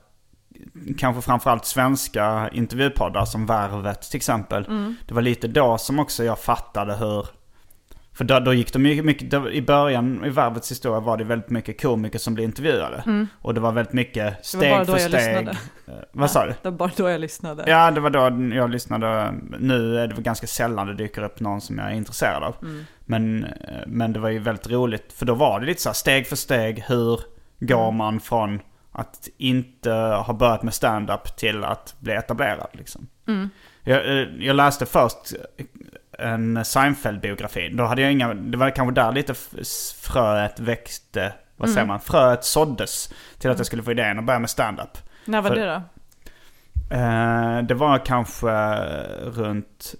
Speaker 1: kanske framförallt svenska intervjupoddar som Värvet till exempel.
Speaker 2: Mm.
Speaker 1: Det var lite då som också jag fattade hur, för då, då gick de mycket, mycket då, i början i Värvets historia var det väldigt mycket komiker som blev intervjuade. Och det var väldigt mycket
Speaker 2: Mm. Det
Speaker 1: steg
Speaker 2: var bara då
Speaker 1: för
Speaker 2: jag
Speaker 1: steg.
Speaker 2: lyssnade.
Speaker 1: Eh, vad sa du?
Speaker 2: Det var bara då jag lyssnade.
Speaker 1: Ja, det var då jag lyssnade. Nu är det ganska sällan det dyker upp någon som jag är intresserad av.
Speaker 2: Mm.
Speaker 1: Men, eh, men det var ju väldigt roligt. För då var det lite så här steg för steg. Hur går
Speaker 2: Mm.
Speaker 1: man från att inte ha börjat med stand-up till att bli etablerad liksom.
Speaker 2: Mm.
Speaker 1: Jag, eh, jag läste först en Seinfeld-biografi. Då hade jag inga, det var kanske där lite fröet växte, vad
Speaker 2: Mm.
Speaker 1: säger man, fröet såddes till att jag skulle få idén att börja med stand-up.
Speaker 2: När var
Speaker 1: För-
Speaker 2: det då?
Speaker 1: Eh, det var kanske runt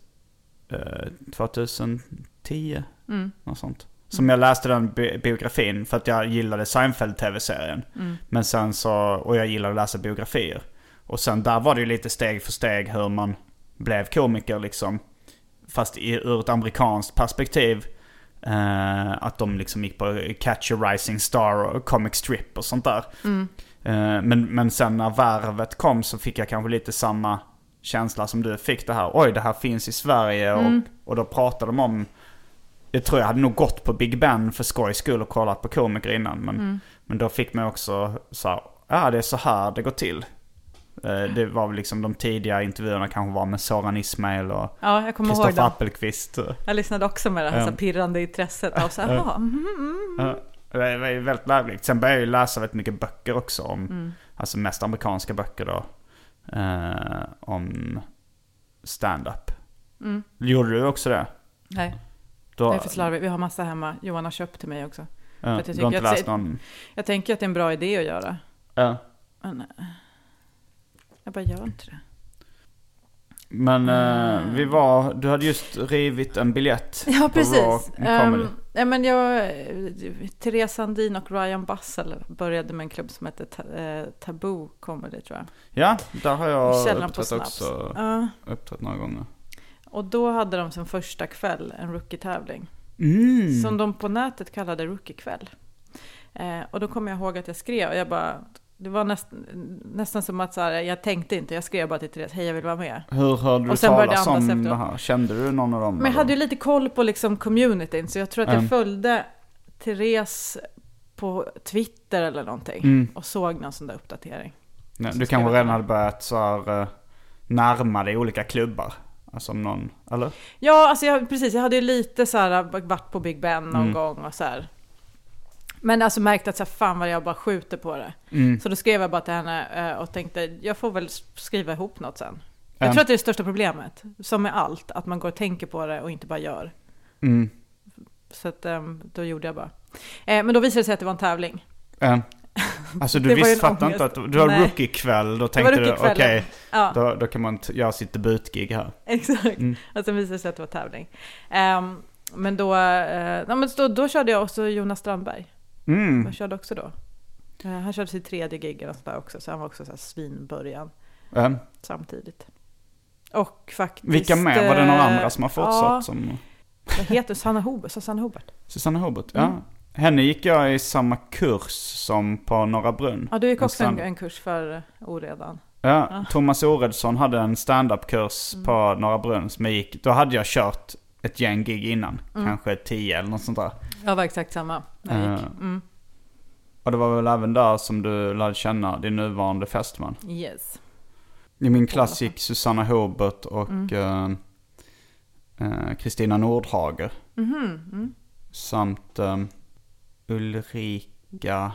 Speaker 1: eh, 2010.
Speaker 2: Mm.
Speaker 1: Något sånt. Som jag läste den bi- biografin för att jag gillade Seinfeld-tv-serien.
Speaker 2: Mm.
Speaker 1: Men sen så, och jag gillade att läsa biografier. Och sen där var det ju lite steg för steg hur man blev komiker liksom. Fast i, ur ett amerikanskt perspektiv. Eh, att de liksom gick på Catch a Rising Star och Comic Strip och sånt där.
Speaker 2: Mm.
Speaker 1: Eh, men, men sen när värvet kom så fick jag kanske lite samma känsla som du fick det här. Oj, det här finns i Sverige.
Speaker 2: Mm.
Speaker 1: Och, och då pratade de om... Jag tror jag hade nog gått på Big Ben för skojs skull och kollat på komiker innan. Men,
Speaker 2: Mm.
Speaker 1: men då fick man också så här, ja det är så här det går till. Eh, Det var väl liksom de tidiga intervjuerna kanske var med Soran Ismail och
Speaker 2: Ja, jag
Speaker 1: Kristoffer
Speaker 2: det.
Speaker 1: Appelqvist.
Speaker 2: Jag lyssnade också med det här, här pirrande intresset av så här,
Speaker 1: Ja.
Speaker 2: "Jaha, mhm, mhm."
Speaker 1: Ja, Det var ju väldigt lärorikt. Sen började jag ju läsa väldigt mycket böcker också om,
Speaker 2: Mm.
Speaker 1: alltså mest amerikanska böcker då. Eh, om stand-up.
Speaker 2: Mm.
Speaker 1: Gjorde du också det?
Speaker 2: Nej,
Speaker 1: Då,
Speaker 2: jag är för slarvig. Vi har massa hemma. Johan har köpt till mig också.
Speaker 1: ja,
Speaker 2: för att jag
Speaker 1: du har inte
Speaker 2: tycker
Speaker 1: läst någon?
Speaker 2: Jag tänker att det är en bra idé att göra.
Speaker 1: Ja.
Speaker 2: Men eh, jag bara gör inte det.
Speaker 1: Men eh,
Speaker 2: Mm.
Speaker 1: vi var, du hade just rivit en biljett
Speaker 2: Ja, precis. Um, ja, men jag, Therese Sandin och Ryan Bussell började med en klubb som heter ta, eh, Taboo Comedy tror jag.
Speaker 1: Ja, där har jag uppträtt också.
Speaker 2: Ja.
Speaker 1: Uppträtt några gånger.
Speaker 2: Och då hade de som första kväll en rookie-tävling.
Speaker 1: Mm.
Speaker 2: Som de på nätet kallade rookie-kväll. Eh, och då kommer jag ihåg att jag skrev, och jag bara, det var näst, nästan som att så här, jag tänkte inte, jag skrev bara till Therese, hej jag vill vara med.
Speaker 1: Hur hörde du
Speaker 2: Och sen började
Speaker 1: talas om det här? Kände du någon av dem?
Speaker 2: Men jag hade ju lite koll på liksom communityn, så jag tror att jag
Speaker 1: Mm.
Speaker 2: följde Therese på Twitter eller någonting.
Speaker 1: Mm.
Speaker 2: Och såg någon sån där uppdatering.
Speaker 1: Nej, du kanske redan hade börjat så här, eh, närma dig olika klubbar? Alltså om någon, eller?
Speaker 2: Ja, alltså jag, precis, jag hade ju lite så här varit på Big Ben någon
Speaker 1: Mm.
Speaker 2: gång och så här. Men alltså märkt att så här, fan vad jag bara skjuter på det.
Speaker 1: Mm.
Speaker 2: Så då skrev jag bara till henne eh, och tänkte, jag får väl skriva ihop något sen. Jag
Speaker 1: Mm.
Speaker 2: tror att det är det största problemet, som med allt, att man går och tänker på det och inte bara gör.
Speaker 1: Mm.
Speaker 2: Så att, ehm, då gjorde jag bara. Eh, men då visade det sig att det var en tävling.
Speaker 1: Eh, alltså du
Speaker 2: en
Speaker 1: fattar inte att du har rookie-kväll. Då tänkte du okej,
Speaker 2: rookie-kvällen. Ja.
Speaker 1: då, då kan man göra sitt debutgig här.
Speaker 2: Exakt.
Speaker 1: Mm.
Speaker 2: Och sen visade det sig att det var tävling. Ehm, men då, eh, ja, men då, då körde jag också Jonas Strandberg.
Speaker 1: Mm.
Speaker 2: Jag körde också då. Eh, han körde sitt tredje gig eller sånt där också, så han var också så här svinbörjan
Speaker 1: Eh,
Speaker 2: samtidigt. Och faktiskt...
Speaker 1: vilka med? Var det några
Speaker 2: eh,
Speaker 1: andra som har fortsatt?
Speaker 2: Ja,
Speaker 1: Som
Speaker 2: vad heter Sanna Hobert? Susanne Hobert?
Speaker 1: Susanne Hobert? Ja.
Speaker 2: Mm.
Speaker 1: Henne gick jag i samma kurs som på Norra Brunn.
Speaker 2: Ja, du gick också en,
Speaker 1: Stand-
Speaker 2: en kurs för oredan.
Speaker 1: Ja,
Speaker 2: Ja.
Speaker 1: Thomas Oredsson hade en stand-up-kurs
Speaker 2: Mm.
Speaker 1: på Norra Brunn som jag gick. Då hade jag kört ett gäng gig innan.
Speaker 2: Mm.
Speaker 1: Kanske tio eller något sånt där.
Speaker 2: Jag var exakt samma när jag gick.
Speaker 1: Eh,
Speaker 2: Mm.
Speaker 1: Och det var väl även där som du lärde känna din nuvarande fästman.
Speaker 2: Yes.
Speaker 1: I min klass gick Susanna Hobert och
Speaker 2: Mm.
Speaker 1: eh, eh, Kristina Nordhager.
Speaker 2: Mhm, mm.
Speaker 1: Samt eh, Ulrika...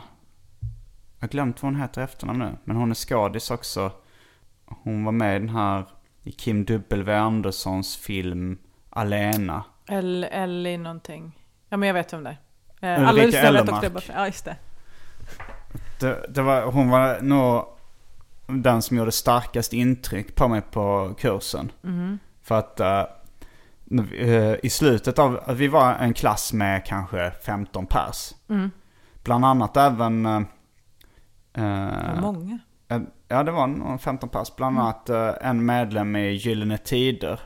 Speaker 1: Jag har glömt vad hon heter i efternamn nu. Men hon är skådis också. Hon var med i den här i Kim W. Anderssons film Alena.
Speaker 2: Eller, någonting. Ja, men jag vet vem det. Eh,
Speaker 1: Ulrika
Speaker 2: Alla
Speaker 1: Ellemark.
Speaker 2: det. bara- Ja, just det.
Speaker 1: Det, det var, hon var nog den som gjorde starkast intryck på mig på kursen.
Speaker 2: Mhm.
Speaker 1: För att eh, i slutet av, vi var en klass med kanske 15 pers.
Speaker 2: Mm.
Speaker 1: Bland annat även... eh,
Speaker 2: Det många.
Speaker 1: en- ja, det var nog 15 pers. Bland
Speaker 2: Mm.
Speaker 1: annat eh, en medlem i Gyllene Tider.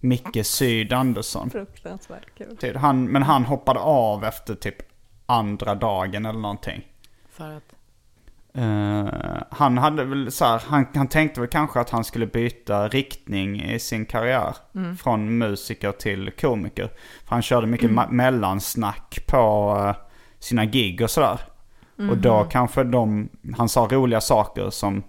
Speaker 1: Micke Syd Andersson.
Speaker 2: Fruktansvärt kul.
Speaker 1: Tid. Han, men han hoppade av efter typ andra dagen eller någonting.
Speaker 2: För att...
Speaker 1: Eh, han hade väl så här, han, han tänkte väl kanske att han skulle byta riktning i sin karriär.
Speaker 2: Mm.
Speaker 1: Från musiker till komiker. För han körde mycket
Speaker 2: Mm.
Speaker 1: mellansnack på eh, sina gig och sådär. Och då
Speaker 2: Mhm.
Speaker 1: kanske de, han sa roliga saker som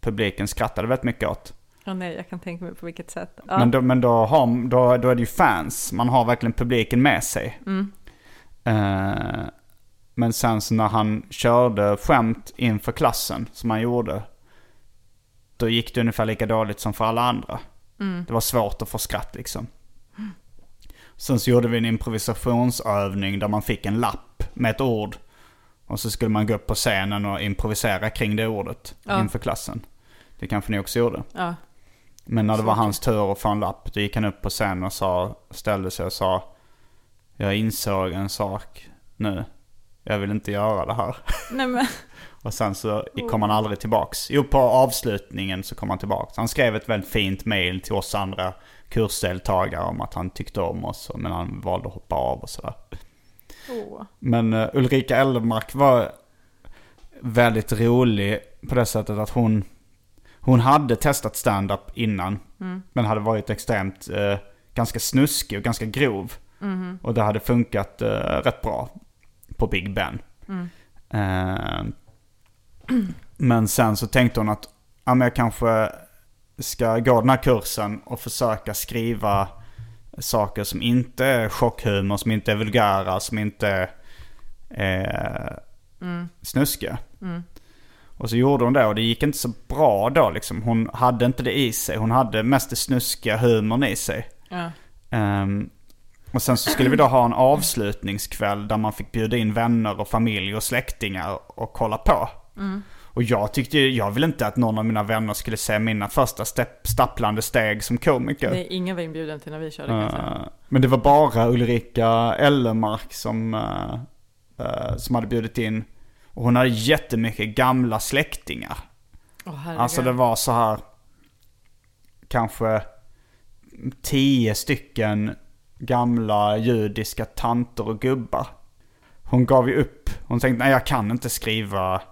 Speaker 1: publiken skrattade väldigt mycket åt.
Speaker 2: Åh nej, jag kan tänka mig på vilket sätt. Ja.
Speaker 1: Men, då, men då, har, då, då är det ju fans, man har verkligen publiken med sig.
Speaker 2: Mm.
Speaker 1: Eh, men sen så när han körde skämt inför klassen, som han gjorde, då gick det ungefär lika dåligt som för alla andra.
Speaker 2: Mm.
Speaker 1: Det var svårt att få skratt liksom. Sen så gjorde vi en improvisationsövning där man fick en lapp med ett ord. Och så skulle man gå upp på scenen och improvisera kring det ordet
Speaker 2: Ja.
Speaker 1: inför klassen. Det kanske ni också gjorde.
Speaker 2: Ja.
Speaker 1: Men när det var hans tur att få en lapp, då gick han upp på scenen och sa, ställde sig och sa Jag insåg en sak nu. Jag vill inte göra det här.
Speaker 2: Nej men,
Speaker 1: Och sen så kom han aldrig tillbaks. Jo, på avslutningen så kom han tillbaks. Han skrev ett väldigt fint mail till oss andra kursdeltagare om att han tyckte om oss. Men han valde att hoppa av och sådär. Men uh, Ulrika Ellemark var... väldigt rolig på det sättet att hon, hon hade testat stand-up innan. Men hade varit extremt, eh, ganska snuskig och ganska grov. Och det hade funkat eh, rätt bra på Big Ben. Eh, men sen så tänkte hon att ja, men jag kanske ska gå den här kursen och försöka skriva saker som inte är chockhumor, som inte är vulgära, som inte är snuskiga. Och så gjorde hon det och det gick inte så bra då liksom. Hon hade inte det i sig. Hon hade mest det snuskiga humorn i sig.
Speaker 2: Ja.
Speaker 1: Ehm, och sen så skulle vi då ha en avslutningskväll där man fick bjuda in vänner och familj och släktingar och kolla på. Och jag tyckte ju- jag ville inte att någon av mina vänner skulle se mina första stepp, stapplande steg som komiker.
Speaker 2: Nej, ingen var inbjuden till när vi körde.
Speaker 1: Eh, men det var bara Ulrika Ellermark som, eh, eh, som hade bjudit in. Och hon hade jättemycket gamla släktingar.
Speaker 2: Herregud.
Speaker 1: Alltså det var så här kanske tio stycken gamla judiska tanter och gubbar. Hon gav ju upp. Hon tänkte nej jag kan inte skriva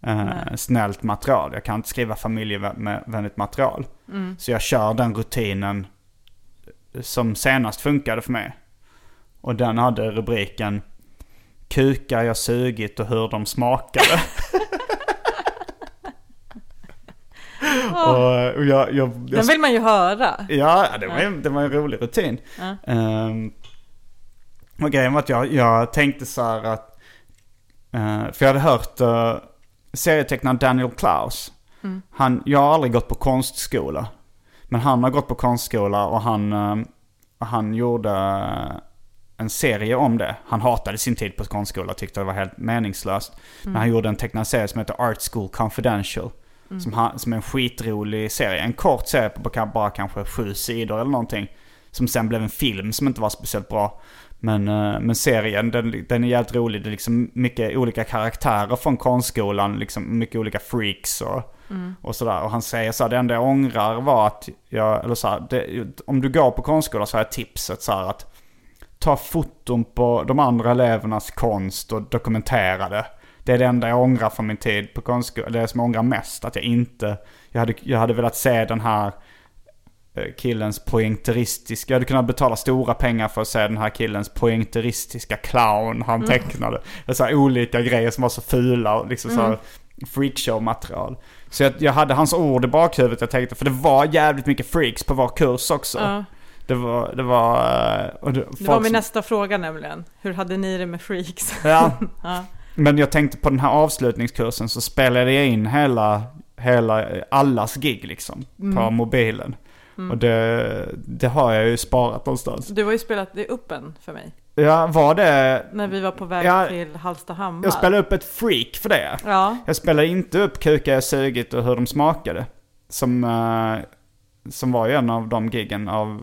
Speaker 1: eh, snällt material. Jag kan inte skriva familjevänligt material. Så jag kör den rutinen som senast funkade för mig. Och den hade rubriken Kukar jag sugit och hur de smakade. och, och jag, jag,
Speaker 2: Den vill man ju höra.
Speaker 1: Ja, det var, en, det var en rolig rutin. Ehm, och grejen var att jag, jag tänkte så här att... eh, för jag hade hört uh, serietecknaren Daniel Klaus. Han, jag har aldrig gått på konstskola. Men han har gått på konstskola och han, och han gjorde en serie om det. Han hatade sin tid på konstskola, tyckte det var helt meningslöst. Men han gjorde en tecknad serie som heter Art School Confidential. Som, ha, som är en skitrolig serie. En kort serie på bara kanske sju sidor eller någonting. Som sen blev en film som inte var speciellt bra. Men, eh, men serien, den, den är jävligt rolig. Det är liksom mycket olika karaktärer från konstskolan. Liksom mycket olika freaks och, och sådär. Och han säger så här, det enda jag ångrar var att jag, eller så här, det, om du går på konstskola så har jag tipset så här att ta foton på de andra elevernas konst och dokumentera det. Det är det enda jag ångrar från min tid på konstskolan. Det som jag ångrar mest. Att jag inte... Jag hade, jag hade velat se den här eh, killens poängteristiska... Jag hade kunnat betala stora pengar för att se den här killens poängteristiska clown han tecknade. Det är så här olika grejer som var så fula och liksom så här freakshow-material. Så jag, jag hade hans ord i bakhuvudet jag tänkte, för det var jävligt mycket freaks på vår kurs också.
Speaker 2: Ja.
Speaker 1: Det var... Det var... eh, Och det,
Speaker 2: Det var min
Speaker 1: som-
Speaker 2: nästa fråga nämligen. Hur hade ni det med freaks?
Speaker 1: Ja.
Speaker 2: Ja.
Speaker 1: Men jag tänkte på den här avslutningskursen så spelade jag in hela, hela allas gig liksom på mobilen. Och det, det har jag ju sparat någonstans.
Speaker 2: Du har ju spelat det upp en för mig.
Speaker 1: Ja, var det...
Speaker 2: När vi var på väg
Speaker 1: Ja,
Speaker 2: till Hallstahammar.
Speaker 1: Jag spelade upp ett freak för det.
Speaker 2: Ja,
Speaker 1: Jag spelade inte upp Kukar jag sugit och hur de smakade. Som, eh, som var ju en av de giggen av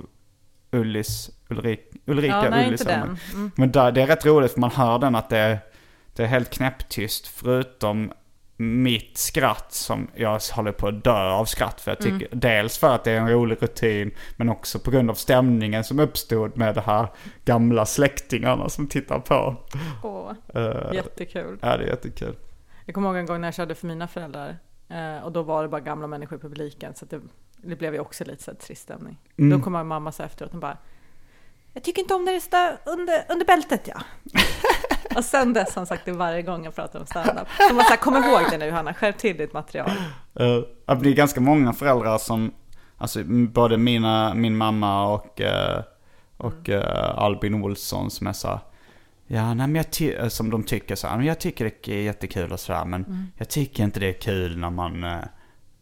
Speaker 1: Ullis, Ulrik, Ulrika
Speaker 2: ja nej
Speaker 1: Ullis.
Speaker 2: den. Mm.
Speaker 1: Men där, det är rätt roligt för man hör den att det är, det är helt knäpptyst förutom mitt skratt som jag håller på att dö av skratt för. Jag tycker, Dels för att det är en rolig rutin men också på grund av stämningen som uppstod med de här gamla släktingarna som tittar på.
Speaker 2: Åh,
Speaker 1: Eh,
Speaker 2: jättekul.
Speaker 1: ja, det är jättekul.
Speaker 2: Jag kommer ihåg en gång när jag körde för mina föräldrar. Eh, och då var det bara gamla människor i publiken. Så det, det blev ju också lite så här trist stämning. Då kom mamma så efteråt och bara Jag tycker inte om när det står under, under bältet ja. och sen dess har han sagt det varje gång jag pratar om standup. Så man så här, kom ihåg det nu Hanna, skärp till ditt material.
Speaker 1: Uh, det är ganska många föräldrar som, alltså både mina, min mamma och, eh, och eh, Albin Olsson som är så här, Ja, nej, men jag eh, som de tycker så här, men jag tycker det är jättekul och sådär, men jag tycker inte det är kul när man,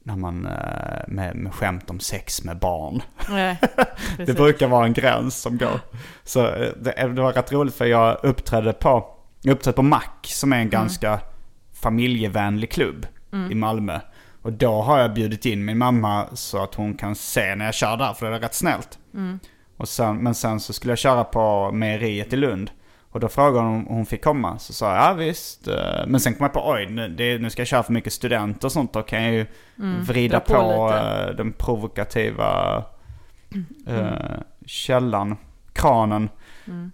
Speaker 1: när man, eh, med, med skämt om sex med barn.
Speaker 2: Nej,
Speaker 1: Det brukar vara en gräns som går. Så eh, det, det var rätt roligt för jag uppträdde på, jag uppträdde på Mac som är en ganska familjevänlig klubb i Malmö. Och då har jag bjudit in min mamma så att hon kan se när jag kör där för det är rätt snällt. Och sen, men sen så skulle jag köra på mejeriet i Lund. Och då frågade hon om hon fick komma. Så sa jag ja visst. Eh, Men sen kom jag på oj nu, det, nu ska jag köra för mycket studenter och sånt. Då kan jag ju vrida
Speaker 2: dra på
Speaker 1: på, eh, den provokativa eh, källan. kranen.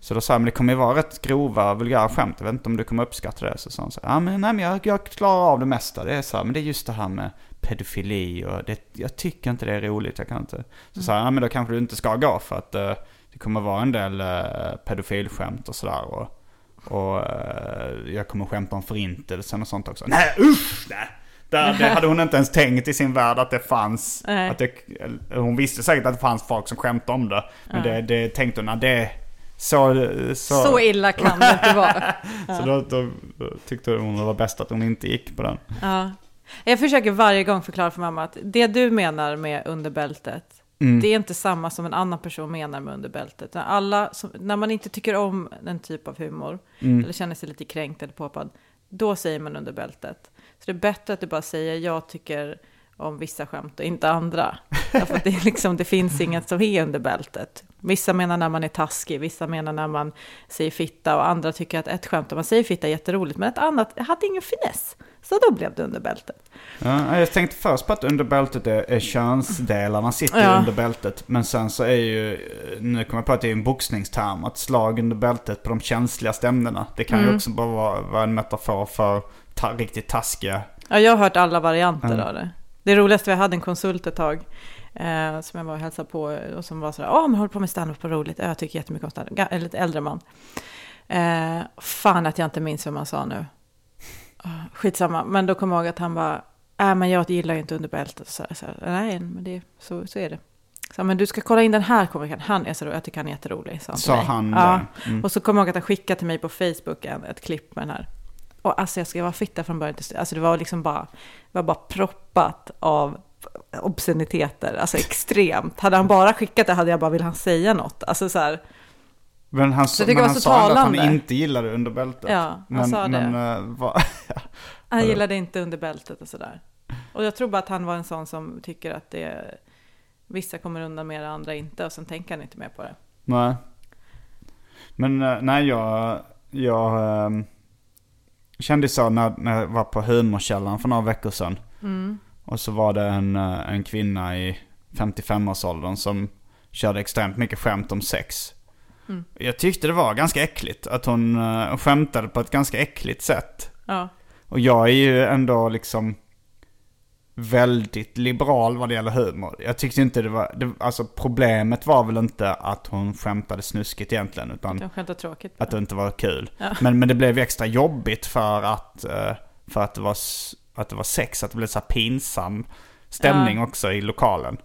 Speaker 1: Så då sa jag, men det kommer ju vara rätt grova, vulgära skämt. Jag vet inte om du kommer uppskatta det. Så sa hon så ja men, nej, men jag, jag klarar av det mesta. Det är så här, men det är just det här med pedofili och det, jag tycker inte det är roligt. Jag kan inte. Så sa jag, ja men då kanske du inte ska gå för att eh, det kommer vara en del uh, pedofilskämt och sådär. Och, och eh, jag kommer skämta om förintelsen och sånt också. Nej usch! Nej. Där, det hade hon inte ens tänkt i sin värld att det fanns.
Speaker 2: Nej.
Speaker 1: Att det, hon visste säkert att det fanns folk som skämtade om det. Men det, det tänkte hon, "Nej, det så, så,
Speaker 2: Så illa kan det inte vara.
Speaker 1: så då, då, då tyckte hon det var bäst att hon inte gick på den.
Speaker 2: Ja. Jag försöker varje gång förklara för mamma att det du menar med underbältet,
Speaker 1: Mm.
Speaker 2: det är inte samma som en annan person menar med underbältet. När, alla, som, när man inte tycker om en typ av humor,
Speaker 1: Mm.
Speaker 2: eller känner sig lite kränkt eller påhoppad, då säger man underbältet. Så det är bättre att du bara säger jag tycker om vissa skämt och inte andra. Därför att det, liksom, det finns inget som är under bältet. Vissa menar när man är taskig, vissa menar när man säger fitta och andra tycker att ett skämt om man säger fitta är jätteroligt, men ett annat hade ingen finess. Så då blev det under bältet.
Speaker 1: Ja, jag tänkte först på att under bältet är, är könsdelarna sitter
Speaker 2: Ja.
Speaker 1: under bältet. Men sen så är ju, nu kommer jag på att det är en boxningsterm, att slag under bältet på de känsligaste ämnena. Det kan
Speaker 2: Mm.
Speaker 1: ju också bara vara, vara en metafor för ta, riktigt taskiga.
Speaker 2: Ja, jag har hört alla varianter
Speaker 1: Mm.
Speaker 2: av det. Det roligaste, vi hade en konsult ett tag eh, som jag var och hälsade på och som var sådär, åh, men håller på med standup, vad roligt, Ja, jag tycker jättemycket om standup, en lite äldre man. Eh, fan att jag inte minns vad man sa nu. Ah, Skitsamma, men då kommer jag ihåg att han bara, äh, men jag gillar ju inte under bältet. Så, så, nej, men det, så, så är det. Så, men du ska kolla in den här komikern, han är så rolig, jag tycker han är jätterolig. Sa han
Speaker 1: Sa han
Speaker 2: ja.
Speaker 1: Mm.
Speaker 2: Och så kommer jag ihåg att han skickade till mig på Facebook ett klipp med den här. Och alltså jag ska vara fitta från början till slut. Alltså det var liksom bara, var bara proppat av obsceniteter. Alltså extremt. Hade han bara skickat det hade jag bara, vill han säga något? Alltså så här,
Speaker 1: Men han,
Speaker 2: Så
Speaker 1: men han
Speaker 2: så
Speaker 1: sa ändå att han
Speaker 2: talande.
Speaker 1: inte gillade under bältet.
Speaker 2: Ja, han
Speaker 1: men,
Speaker 2: sa det.
Speaker 1: men, eh, vad-
Speaker 2: han gillade inte under bältet och sådär. Och jag tror bara att han var en sån som tycker att det, vissa kommer undan mer, andra inte. Och sen tänker han inte mer på det.
Speaker 1: Nej. Men eh, nej, jag, jag ehm, kände så när, när jag var på humorkällan för några veckor sedan.
Speaker 2: Mm.
Speaker 1: Och så var det en, eh, en kvinna i 55-årsåldern som körde extremt mycket skämt om sex.
Speaker 2: Mm.
Speaker 1: Jag tyckte det var ganska äckligt. Att hon uh, skämtade på ett ganska äckligt sätt.
Speaker 2: Ja,
Speaker 1: Och jag är ju ändå liksom väldigt liberal vad det gäller humor. Jag tyckte inte det var, det, alltså problemet var väl inte att hon skämtade snuskigt egentligen. Utan
Speaker 2: skönt och tråkigt.
Speaker 1: att det inte var kul.
Speaker 2: Ja.
Speaker 1: Men, men det blev extra jobbigt för att, eh, för att, det, var, att det var sex. Att det blev så här pinsam stämning
Speaker 2: Ja.
Speaker 1: också i lokalen.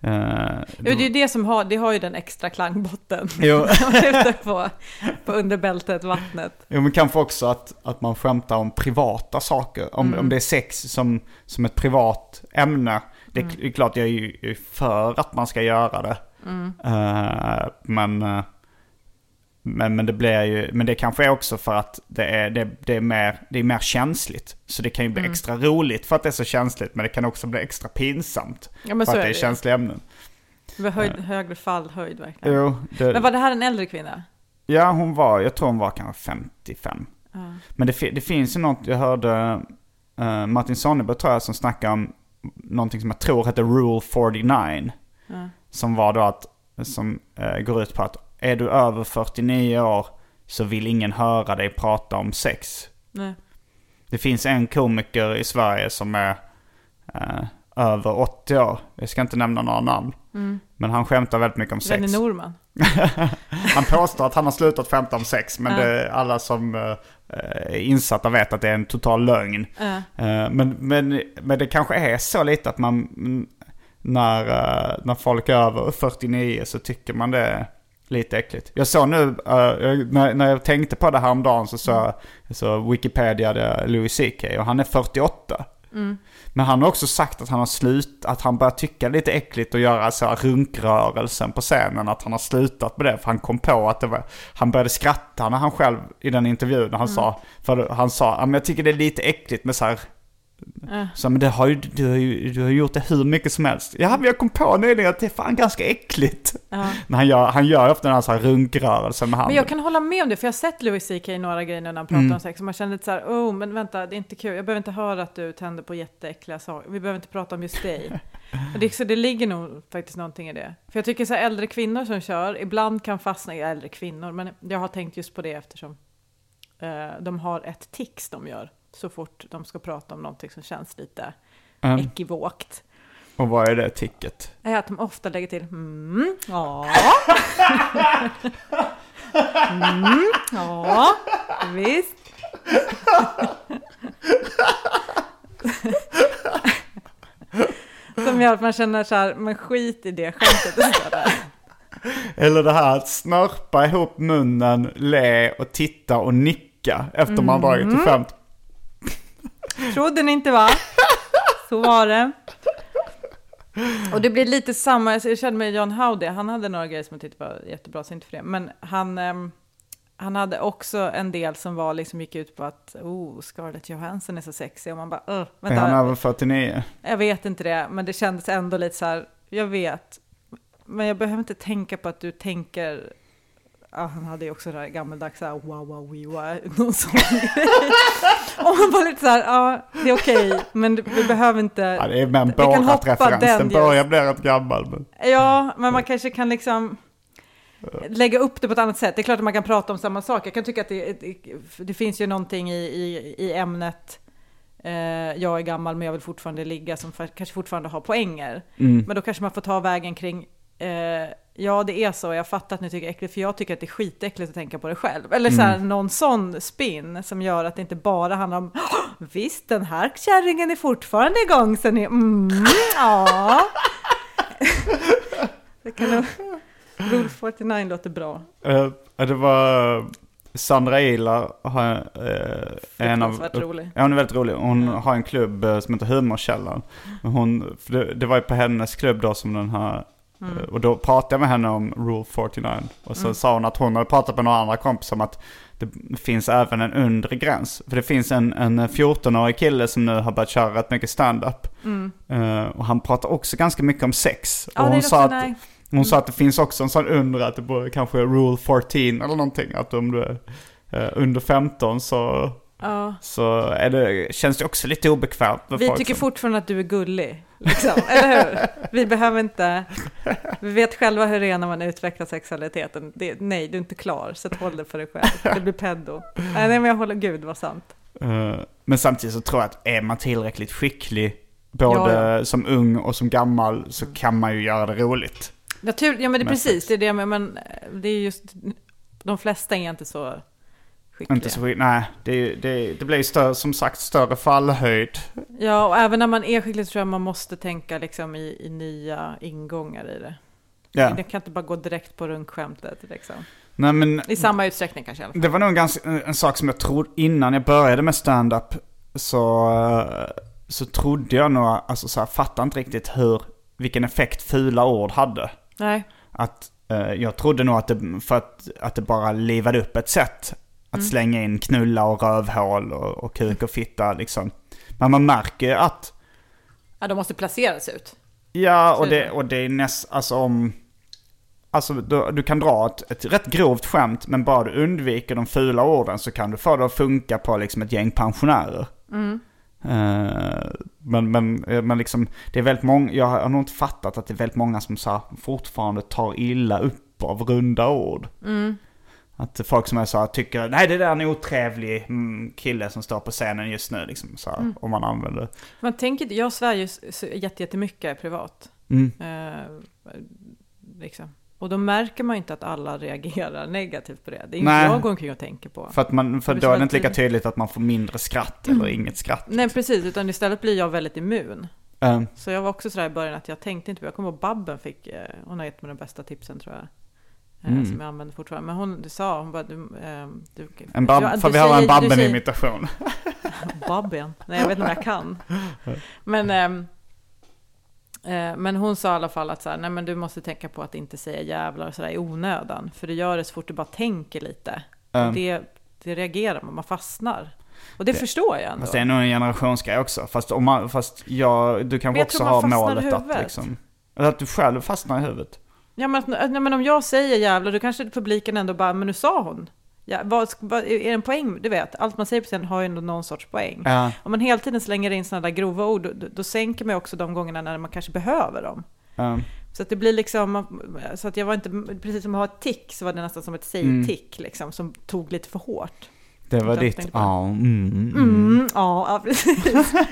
Speaker 2: Ja, det är ju det som har, det har ju den extra klangbotten.
Speaker 1: Jo.
Speaker 2: På, på underbältet, vattnet.
Speaker 1: Jo men kanske också att, att man skämtar om privata saker. Om, om det är sex som, som ett privat ämne. Det är är klart jag är ju för att man ska göra det. Eh, men, eh, men, men det blir ju, men det kanske är också för att det är, det, det är, mer, det är mer känsligt. Så det kan ju bli extra roligt för att det är så känsligt. Men det kan också bli extra pinsamt.
Speaker 2: Ja,
Speaker 1: för att det är känsliga ämnen.
Speaker 2: Höjd, högre fallhöjd verkligen.
Speaker 1: Jo, det,
Speaker 2: Men var det här en äldre kvinna?
Speaker 1: Ja, hon var, jag tror hon var kanske 55.
Speaker 2: Ja.
Speaker 1: Men det, det finns ju något, jag hörde eh, Martin Sonneberg tror jag som snackade om någonting som jag tror heter Rule 49.
Speaker 2: Ja.
Speaker 1: Som var då att, som eh, går ut på att är du över 49 år så vill ingen höra dig prata om sex.
Speaker 2: Nej.
Speaker 1: Det finns en komiker i Sverige som är eh, över 80 år. Jag ska inte nämna några namn. Men han skämtar väldigt mycket om sex.
Speaker 2: Lenny Norman.
Speaker 1: Han påstår att han har slutat skämta om sex, men
Speaker 2: Ja.
Speaker 1: det, alla som eh, är insatta vet att det är en total lögn.
Speaker 2: Ja.
Speaker 1: Eh, men, men, men det kanske är så lite att man, mm, när, eh, när folk är över 49 så tycker man det lite äckligt. Jag såg nu, jag- när, när jag tänkte på det här om dagen så så, så Wikipedia Louis CK och han är 48. Men han har också sagt att han har slut, att han börjar tycka lite äckligt att göra så här runkrörelsen på scenen. Att han har slutat med det. För han kom på att det var, han började skratta när han själv i den intervjun han sa, för han sa, "Ja, men jag tycker det är lite äckligt med så här
Speaker 2: Äh.
Speaker 1: Så men det har ju, du, har ju, du har gjort det hur mycket som helst. Ja, men jag kom på nyligen att det är fan ganska äckligt.
Speaker 2: Ja.
Speaker 1: Men han gör, han gör ofta den här, så här runkrörelsen med handen.
Speaker 2: Men jag kan hålla med om det, för jag har sett Louis CK i några grejer när han pratar
Speaker 1: Mm.
Speaker 2: om sex. Och man känner lite så här, oh, men vänta, det är inte kul. Jag behöver inte höra att du tänder på jätteäckliga saker. Vi behöver inte prata om just dig. och det, så det ligger nog faktiskt någonting i det. För jag tycker så här, äldre kvinnor som kör, ibland kan fastna i äldre kvinnor. Men jag har tänkt just på det eftersom eh, de har ett tics de gör. Så fort de ska prata om någonting som känns lite
Speaker 1: Mm.
Speaker 2: ekivokt.
Speaker 1: Och vad är det ticket?
Speaker 2: är att de ofta lägger till mm, ja. mm, ja, visst. Som gör att man känner så här, men skit i det skämtet.
Speaker 1: Eller det här att snörpa ihop munnen, le och titta och nicka efter man dragit ett skämt.
Speaker 2: Trodde ni inte va? Så var det. Och det blir lite samma, jag kände med John Howdy, han hade några grejer som jag tyckte var jättebra, så inte för det. Men han, ehm, han hade också en del som var liksom gick ut på att oh, Scarlett Johansson är så sexig och man bara uh,
Speaker 1: Är
Speaker 2: vänta,
Speaker 1: han över 49?
Speaker 2: jag vet inte det, men det kändes ändå lite så här, jag vet, men jag behöver inte tänka på att du tänker Ja, han hade ju också det här gammaldags wow, wow, we, wow, någon sån grej. Och man var lite så här, ja, det är okej, men vi behöver inte...
Speaker 1: Ja, det är med en Borat-referens.
Speaker 2: den
Speaker 1: Den börjar bli rätt gammal. Men...
Speaker 2: Ja, men man kanske kan liksom lägga upp det på ett annat sätt. Det är klart att man kan prata om samma sak. Jag kan tycka att det, det, det finns ju någonting i, i, i ämnet eh, jag är gammal men jag vill fortfarande ligga som för, kanske fortfarande har poänger.
Speaker 1: Mm.
Speaker 2: Men då kanske man får ta vägen kring eh, ja det är så, jag fattar att ni tycker det är äckligt för jag tycker att det är skitäckligt att tänka på det själv. Eller så här, någon sån spin som gör att det inte bara handlar om visst den här kärringen är fortfarande igång sen är mm, ja. det kan nog, Rule 49 låter bra.
Speaker 1: Eh, det var Sandra Ilar, har, eh, en av...
Speaker 2: Rolig.
Speaker 1: Ja, hon är väldigt rolig. Hon har en klubb eh, som heter Humorkällan. Hon, det, det var ju på hennes klubb då som den här...
Speaker 2: Mm.
Speaker 1: Och då pratade jag med henne om Rule 49. Och så sa hon att hon hade pratat med några andra kompisar om att det finns även en undre gräns. För det finns en, en 14-årig kille som nu har börjat köra rätt mycket stand-up. Eh, och han pratar också ganska mycket om sex.
Speaker 2: Mm. Ja,
Speaker 1: och hon sa, att,
Speaker 2: nej.
Speaker 1: hon sa att det finns också en sån undre att det borde, kanske är Rule 14 eller någonting. Att om du är eh, under 15 så,
Speaker 2: Ja.
Speaker 1: så det, känns det också lite obekvämt.
Speaker 2: Vi
Speaker 1: folk
Speaker 2: tycker
Speaker 1: som-
Speaker 2: fortfarande att du är gullig. Liksom. Eller hur? Vi behöver inte... Vi vet själva hur det är när man utvecklar sexualiteten. Det, nej, du är inte klar, så håll det för dig själv. Det blir pedo. Nej, men jag håller... Gud, vad sant.
Speaker 1: Eh, Men samtidigt så tror jag att är man tillräckligt skicklig, både
Speaker 2: Ja, ja.
Speaker 1: som ung och som gammal, så kan man ju göra det roligt.
Speaker 2: Natur, ja, men det är precis det är det, men, men det är just... De flesta är inte så skickliga.
Speaker 1: Inte så skick- nej, det, det, det blir större, som sagt större fallhöjd.
Speaker 2: Ja, och även när man är skicklig så tror jag man måste tänka liksom i, i nya ingångar i det.
Speaker 1: Ja.
Speaker 2: Det kan inte bara gå direkt på runkskämtet liksom.
Speaker 1: Nej men
Speaker 2: I samma utsträckning kanske i alla fall.
Speaker 1: det var nog en, ganska, en sak som jag trodde innan jag började med stand-up så, eh, så trodde jag nog, alltså så här, fattade inte riktigt hur, vilken effekt fula ord hade.
Speaker 2: Nej.
Speaker 1: Att eh, jag trodde nog att det, för att, att det bara livade upp ett sätt. Att
Speaker 2: Mm.
Speaker 1: slänga in knulla och rövhål och, och kuk och fitta liksom. Men man märker att,
Speaker 2: Ja, de måste placeras ut.
Speaker 1: ja och
Speaker 2: det.
Speaker 1: och det är näst, alltså om, alltså du, du kan dra ett, ett rätt grovt skämt men bara du undviker de fula orden så kan du få det att funka på liksom ett gäng pensionärer.
Speaker 2: Mm.
Speaker 1: Eh, men, men, eh, men liksom, det är väldigt många, jag har nog inte fattat att det är väldigt många som så här, fortfarande tar illa upp av runda ord.
Speaker 2: Mm.
Speaker 1: Att folk som så här, tycker, nej det där är en otrevlig mm, kille som står på scenen just nu liksom. Så här,
Speaker 2: Mm.
Speaker 1: Om man använder
Speaker 2: Man tänker, jag svär ju jättemycket privat.
Speaker 1: mm.
Speaker 2: Eh, liksom. Och då märker man ju inte att alla reagerar negativt på det. Det är inte jag går omkring och tänker på.
Speaker 1: För, att man, för då är det inte lika tydligt att man får mindre skratt eller inget skratt.
Speaker 2: Nej, precis. Utan istället blir jag väldigt immun.
Speaker 1: Eh,
Speaker 2: Så jag var också sådär i början att jag tänkte inte på, jag kommer ihåg Babben fick, eh, hon har gett mig de bästa tipsen tror jag. Eh,
Speaker 1: Mm.
Speaker 2: Som jag använder fortfarande. Men hon du sa, hon bara, du, eh, du,
Speaker 1: en bab,
Speaker 2: du-
Speaker 1: får
Speaker 2: du
Speaker 1: vi höra en
Speaker 2: du
Speaker 1: Babben-imitation?
Speaker 2: Babben? Nej, jag vet inte om jag kan. Men, ehm, eh, men hon sa i alla fall att så här, nej men du måste tänka på att inte säga jävlar och sådär i onödan. För det gör det så fort du bara tänker lite.
Speaker 1: Mm.
Speaker 2: Det, det reagerar man, man fastnar. Och det, förstår jag ändå.
Speaker 1: Fast det är nog en generationsgrej också. Fast, om man, fast jag, du kanske också har målet att liksom... Att du själv fastnar i huvudet.
Speaker 2: Ja men, nej, men om jag säger jävlar, då kanske publiken ändå bara, men nu sa hon. Ja, vad, vad, är det en poäng? Du vet, allt man säger på scenen har ju ändå någon sorts poäng.
Speaker 1: Ja.
Speaker 2: Om man hela tiden slänger in sådana där grova ord, då, då sänker man också de gångerna när man kanske behöver dem.
Speaker 1: Ja.
Speaker 2: Så att det blir liksom, så att jag var inte, precis som att ha ett tick så var det nästan som ett säg-tick liksom, som tog lite för hårt.
Speaker 1: Det var ditt, ja, mm, mm.
Speaker 2: Mm, ja, ja, precis.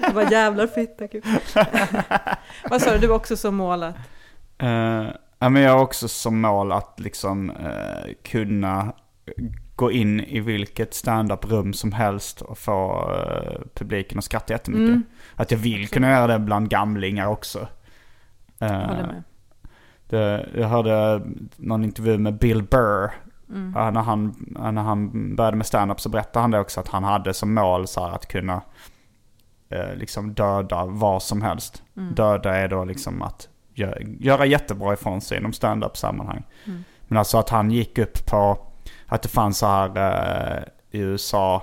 Speaker 2: Det var jävlar fitta. Vad sa du, du var också så målat?
Speaker 1: Eh, ja, men jag har också som mål att liksom eh, kunna gå in i vilket stand-up-rum som helst och få eh, publiken att skratta jättemycket.
Speaker 2: Mm.
Speaker 1: Att jag vill kunna göra det bland gamlingar också. Eh, det, jag hörde någon intervju med Bill Burr.
Speaker 2: Mm.
Speaker 1: När, han, när han började med stand-up så berättade han det också att han hade som mål så här, att kunna eh, liksom döda vad som helst.
Speaker 2: Mm.
Speaker 1: Döda är då liksom att göra jättebra ifrån sig inom stand-up sammanhang.
Speaker 2: Mm.
Speaker 1: Men alltså att han gick upp på att det fanns så här eh, i USA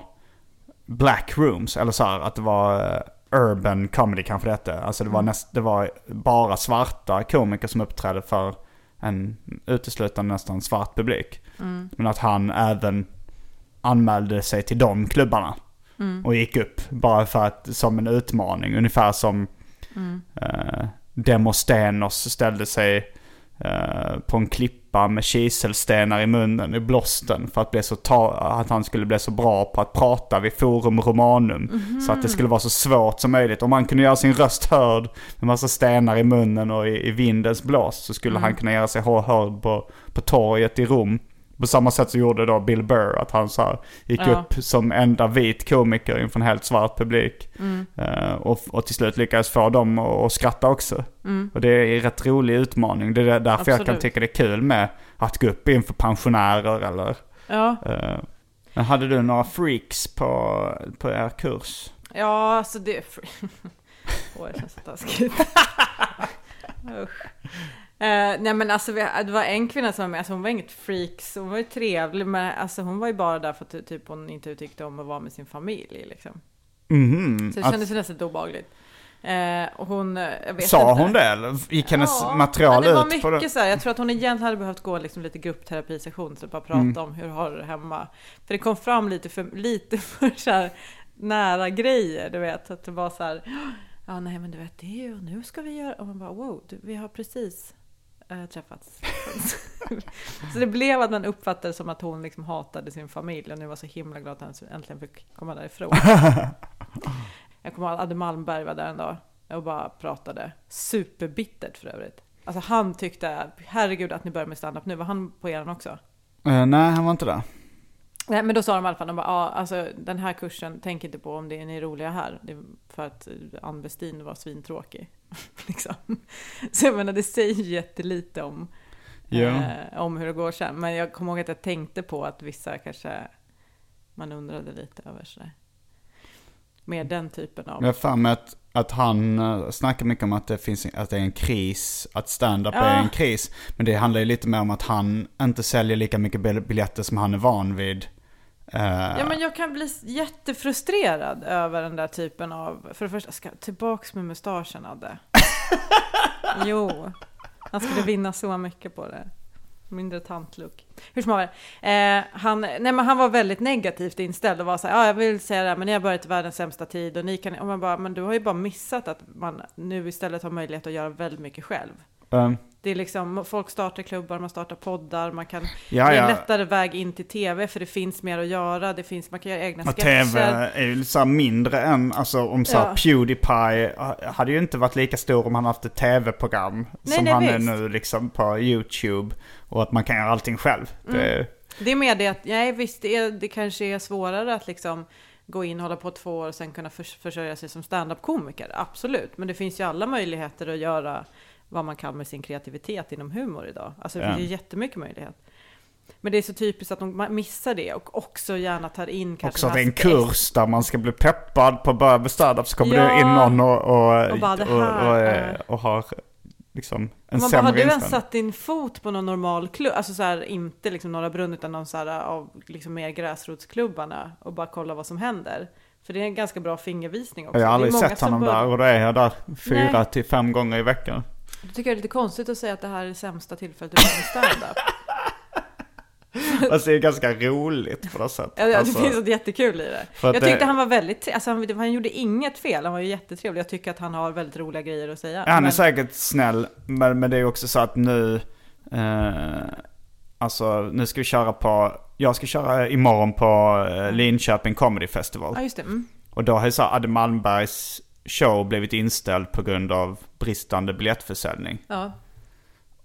Speaker 1: black rooms. Eller så här att det var eh, urban comedy kanske det hette. Alltså det var,
Speaker 2: Mm.
Speaker 1: näst, det var bara svarta komiker som uppträdde för en uteslutande nästan svart publik.
Speaker 2: Mm.
Speaker 1: Men att han även anmälde sig till de klubbarna.
Speaker 2: Mm.
Speaker 1: Och gick upp bara för att, som en utmaning. Ungefär som
Speaker 2: Mm.
Speaker 1: eh, Demostenos ställde sig eh, på en klippa med kiselstenar i munnen i blåsten. För att, bli så att han skulle bli så bra på att prata vid Forum Romanum. Så att det skulle vara så svårt som möjligt. Om han kunde göra sin röst hörd med massa stenar i munnen och i, i vindens blåst så skulle
Speaker 2: Mm.
Speaker 1: han kunna göra sig hör- hörd på, på torget i Rom. På samma sätt så gjorde då Bill Burr att han så här, gick
Speaker 2: Ja.
Speaker 1: upp som enda vit komiker inför en helt svart publik.
Speaker 2: Mm.
Speaker 1: Eh, och, och till slut lyckades få dem att, att skratta också.
Speaker 2: Mm.
Speaker 1: Och det är en rätt rolig utmaning. Det är därför jag kan
Speaker 2: Absolut.
Speaker 1: tycka det är kul med att gå upp inför pensionärer eller...
Speaker 2: Ja.
Speaker 1: eh, men hade du några freaks på, på er kurs?
Speaker 2: Ja, alltså det... Åh, det känns så taskigt. Usch. Eh, nej men alltså vi, det var en kvinna som var med, alltså hon var inget freak, hon var ju trevlig, men alltså hon var ju bara där för att typ hon inte tyckte om att vara med sin familj liksom.
Speaker 1: Mhm.
Speaker 2: Så det
Speaker 1: Att-
Speaker 2: kändes ju nästan obehagligt. Eh, och hon, eh,
Speaker 1: Sa
Speaker 2: inte.
Speaker 1: hon det eller gick hennes
Speaker 2: Ja,
Speaker 1: material
Speaker 2: det var
Speaker 1: ut på det?
Speaker 2: mycket så här, jag tror att hon egentligen hade behövt gå liksom lite gruppterapisession, så bara prata
Speaker 1: Mm.
Speaker 2: om hur har du det hemma. För det kom fram lite för, lite för så här nära grejer, du vet. Att det var så här, ja nej men du vet det är ju, nu ska vi göra, och man bara wow, du, vi har precis eh, träffats. så det blev att man uppfattade som att hon liksom hatade sin familj och nu var så himla glad att han äntligen fick komma därifrån. Jag kommer ihåg att Adde Malmberg var där en dag och bara pratade. Superbittert för övrigt. Alltså han tyckte, herregud att ni börjar med standup nu. Var han på eran också?
Speaker 1: Eh, nej, han var inte där.
Speaker 2: Nej, men då sa de i alla fall, de bara, ja, alltså den här kursen, tänk inte på om det är ni roliga här. Det för att Ann Westin var svintråkig. liksom. Så jag menar, det säger jättelite om,
Speaker 1: Ja.
Speaker 2: eh, om hur det går sen. Men jag kommer ihåg att jag tänkte på att vissa kanske, man undrade lite över sådär. Mer den typen av...
Speaker 1: Jag har att, att han uh, snackar mycket om att det, finns, att det är en kris, att stand-up
Speaker 2: Ja.
Speaker 1: är en kris. Men det handlar ju lite mer om att han inte säljer lika mycket bil- biljetter som han är van vid. Eh,
Speaker 2: Ja men jag kan bli jättefrustrerad över den där typen av, för det första, ska tillbaks med mustaschen Adde. jo, han skulle vinna så mycket på det. Mindre tantlook. Hur som haver, eh, han, nej men han var väldigt negativt inställd och var så här, ja jag vill säga det här, men ni har börjat i världens sämsta tid och ni kan, och man bara, men du har ju bara missat att man nu istället har möjlighet att göra väldigt mycket själv.
Speaker 1: ehm,
Speaker 2: Det är liksom, folk startar klubbar, man startar poddar, man kan,
Speaker 1: Ja,
Speaker 2: det är en lättare väg in till tv för det finns mer att göra, det finns, man kan göra egna
Speaker 1: Och
Speaker 2: sketcher.
Speaker 1: tv är ju så mindre än, alltså om så
Speaker 2: Ja.
Speaker 1: Pewdiepie hade ju inte varit lika stor om han haft ett tv-program. Som
Speaker 2: nej,
Speaker 1: han är
Speaker 2: visst.
Speaker 1: nu liksom på YouTube. Och att man kan göra allting själv. Det,
Speaker 2: Mm. Det är mer det att, nej visst, det, är, det kanske är svårare att liksom gå in, hålla på två år och sen kunna förs- försörja sig som stand-up-komiker. Absolut, men det finns ju alla möjligheter att göra vad man kan med sin kreativitet inom humor idag. Alltså det finns ju jättemycket möjlighet. Men det är så typiskt att de man missar det och också gärna tar in kanske
Speaker 1: också att det är en
Speaker 2: här
Speaker 1: kurs där man ska bli peppad på att börja med stand-up. Så kommer
Speaker 2: Ja.
Speaker 1: det in någon och, och,
Speaker 2: Och bara, det
Speaker 1: och,
Speaker 2: här
Speaker 1: och,
Speaker 2: är-
Speaker 1: och har liksom en
Speaker 2: Man bara,
Speaker 1: sämre
Speaker 2: har du ens satt din fot på någon normal klubb? Alltså så här, inte liksom Norra Brunn utan någon så här av liksom mer gräsrotsklubbarna och bara kolla vad som händer. För det är en ganska bra fingervisning också.
Speaker 1: Jag har aldrig sett honom
Speaker 2: bör-
Speaker 1: där och då är jag där fyra
Speaker 2: Nej.
Speaker 1: till fem gånger i veckan.
Speaker 2: Då tycker jag det är lite konstigt att säga att det här är sämsta tillfället göra en stand-up.
Speaker 1: Alltså det är ganska roligt på något sätt.
Speaker 2: Ja, det
Speaker 1: alltså,
Speaker 2: finns något jättekul i det. Jag tyckte
Speaker 1: det-
Speaker 2: han var väldigt, alltså han, han gjorde inget fel, han var ju jättetrevlig. Jag tycker att han har väldigt roliga grejer att säga.
Speaker 1: Ja, han är
Speaker 2: Men-
Speaker 1: säkert snäll, men, men det är också så att nu... Eh, alltså nu ska vi köra på... Jag ska köra imorgon på eh, Linköping Comedy Festival.
Speaker 2: Ja, just det. Mm.
Speaker 1: Och då har ju så Adde Malmbergs show blivit inställd på grund av bristande biljettförsäljning.
Speaker 2: Ja,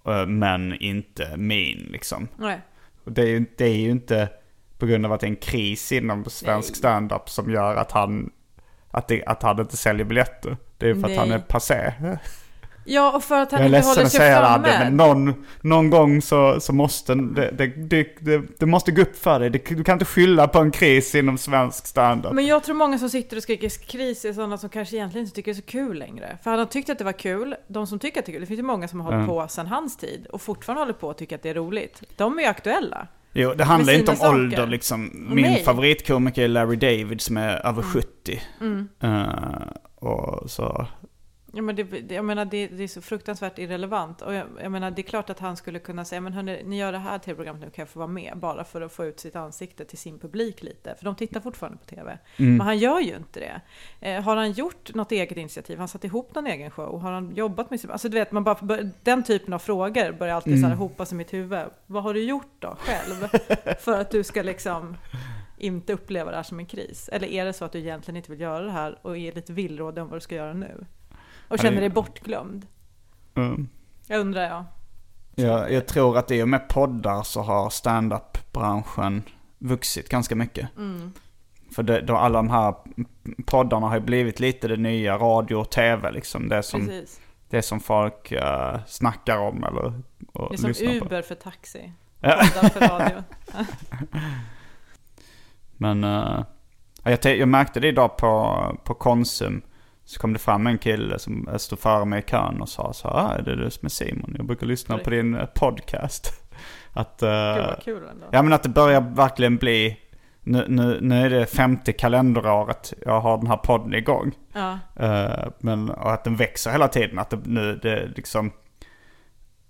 Speaker 1: Eh, Men inte min liksom.
Speaker 2: nej.
Speaker 1: Det är, ju, det är ju inte på grund av att det är en kris inom svensk
Speaker 2: Nej.
Speaker 1: standup som gör att han, att, det, att han inte säljer biljetter. Det är för att han är
Speaker 2: Nej.
Speaker 1: passé.
Speaker 2: Ja, och för att han
Speaker 1: Jag är
Speaker 2: inte
Speaker 1: ledsen
Speaker 2: håller
Speaker 1: att
Speaker 2: sig
Speaker 1: säga det
Speaker 2: framme.
Speaker 1: Men någon, någon gång så, så måste det, det, det, det, måste gå upp för dig. Det, du kan inte skylla på en kris inom svensk standup.
Speaker 2: Men jag tror många som sitter och skriker kris är sådana som kanske egentligen inte tycker det är så kul längre. För han har tyckt att det var kul, de som tycker att det är kul, det finns ju många som har hållit
Speaker 1: Mm.
Speaker 2: på sedan hans tid och fortfarande håller på och tycker att det är roligt. De är ju aktuella.
Speaker 1: Jo, det handlar inte om
Speaker 2: saker.
Speaker 1: ålder liksom. Min
Speaker 2: nej.
Speaker 1: favoritkomiker är Larry David som är över 70.
Speaker 2: Mm.
Speaker 1: Eh, och så...
Speaker 2: Ja, men det, jag menar, det, det är så fruktansvärt irrelevant. Och jag, jag menar, det är klart att han skulle kunna säga, men hörni, ni gör det här tv-programmet nu, kan jag få vara med? Bara för att få ut sitt ansikte till sin publik lite. För de tittar fortfarande på tv.
Speaker 1: Mm.
Speaker 2: Men han gör ju inte det. Eh, har han gjort något eget initiativ? Har han satt ihop någon egen show? Har han jobbat med sig? Alltså du vet, man bara, bör- den typen av frågor börjar alltid
Speaker 1: Mm.
Speaker 2: så här hopas i mitt huvud. Vad har du gjort då, själv? för att du ska liksom inte uppleva det här som en kris? Eller är det så att du egentligen inte vill göra det här och är lite villrådig om vad du ska göra nu? Och
Speaker 1: Ja,
Speaker 2: känner
Speaker 1: det-
Speaker 2: dig bortglömd?
Speaker 1: Mm.
Speaker 2: Jag undrar jag.
Speaker 1: Jag, jag tror att i och med poddar så har stand-up-branschen vuxit ganska mycket.
Speaker 2: Mm.
Speaker 1: För det, då alla de här poddarna har ju blivit lite det nya radio och tv liksom. Det som,
Speaker 2: Precis.
Speaker 1: det som folk uh, snackar om eller och
Speaker 2: Det är som
Speaker 1: lyssnar på.
Speaker 2: Uber för taxi.
Speaker 1: Ja.
Speaker 2: För radio.
Speaker 1: Men ja, jag, jag märkte det idag på, på Konsum. Så kom det fram en kille som eh, stod före mig i kön och sa så här, ah, är det du som är Simon? Jag brukar lyssna på din eh, podcast. Att, eh,
Speaker 2: Gud vad kul ändå.
Speaker 1: Ja men att det börjar verkligen bli, nu, nu, nu är det femte kalenderåret jag har den här podden igång.
Speaker 2: Ja.
Speaker 1: Eh, men och att den växer hela tiden. Att det nu det liksom...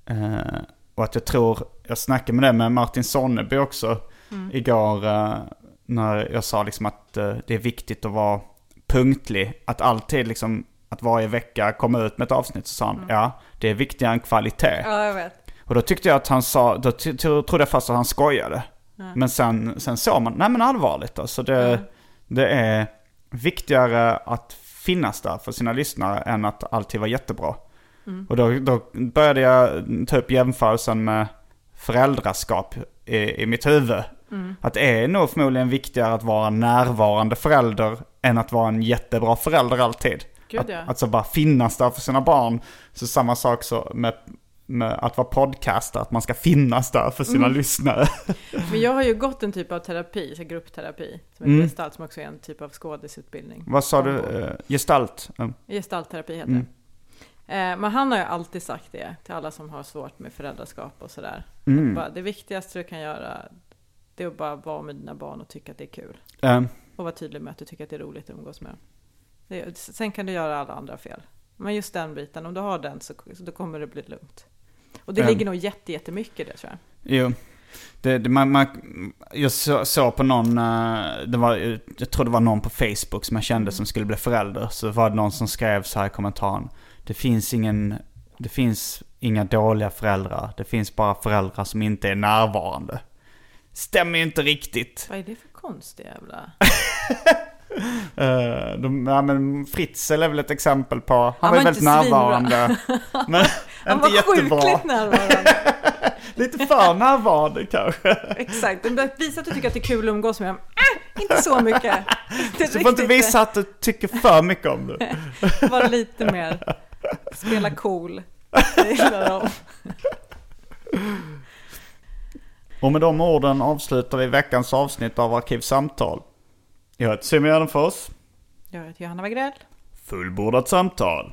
Speaker 1: eh, och att jag tror, jag snackade med det med Martin Sonneby också
Speaker 2: Mm.
Speaker 1: igår. eh, när jag sa liksom att eh, det är viktigt att vara punktlig. Att alltid liksom, att varje vecka komma ut med ett avsnitt. Så sa han, ja det är viktigare än kvalitet.
Speaker 2: ja, jag vet.
Speaker 1: Och då tyckte jag att han sa, då trodde jag först att han skojade. Men sen, sen såg man, nej men allvarligt alltså. Det, det är viktigare att finnas där för sina lyssnare än att alltid vara jättebra. Och då, då började jag ta upp jämförelsen med föräldraskap i, i mitt huvud. Att det är nog förmodligen viktigare att vara närvarande förälder än att vara en jättebra förälder alltid.
Speaker 2: Gud,
Speaker 1: att,
Speaker 2: ja.
Speaker 1: att så bara finnas där för sina barn. Så samma sak så med, med att vara podcaster, att man ska finnas där för sina lyssnare.
Speaker 2: Men jag har ju gått en typ av terapi, så gruppterapi, som heter
Speaker 1: Mm.
Speaker 2: gestalt, som också är en typ av skådisutbildning.
Speaker 1: Vad sa du? Eh, gestalt? Mm.
Speaker 2: Gestaltterapi heter
Speaker 1: Mm.
Speaker 2: det. Eh, men han har ju alltid sagt det till alla som har svårt med föräldraskap och sådär.
Speaker 1: Mm.
Speaker 2: Bara, det viktigaste du kan göra, det är att bara vara med dina barn och tycka att det är kul. Och vara tydlig med att du tycker att det är roligt att umgås med dem. Det, sen kan du göra alla andra fel. Men just den biten, om du har den så, så då kommer det bli lugnt. Och det
Speaker 1: Mm.
Speaker 2: ligger nog jätte, jättemycket i det tror jag.
Speaker 1: Jo. Det, det, man, man, jag så- såg på någon, eh, det var, jag tror det var någon på Facebook som jag kände som skulle bli förälder. Så var det någon som skrev så här i kommentaren. Det finns ingen, det finns inga dåliga föräldrar. Det finns bara föräldrar som inte är närvarande. Stämmer ju inte riktigt.
Speaker 2: Vad är det för konstig jävla...
Speaker 1: Uh, de, ja, men Fritzl är väl ett exempel på, han,
Speaker 2: Han
Speaker 1: var ju
Speaker 2: var
Speaker 1: väldigt närvarande. men
Speaker 2: Han
Speaker 1: inte
Speaker 2: var
Speaker 1: jättebra.
Speaker 2: sjukligt närvarande.
Speaker 1: Lite för närvarande kanske.
Speaker 2: Exakt, visa att du tycker att det är kul att umgås med dem. Äh, inte så mycket.
Speaker 1: Du får inte visa att du tycker för mycket om det.
Speaker 2: Vara lite mer, spela cool. Det gillar de.
Speaker 1: Och med de orden avslutar vi veckans avsnitt av Arkivsamtal. Jag heter Simon Gärdenfors.
Speaker 2: Jag heter Johanna Wagrell.
Speaker 1: Fullbordat samtal.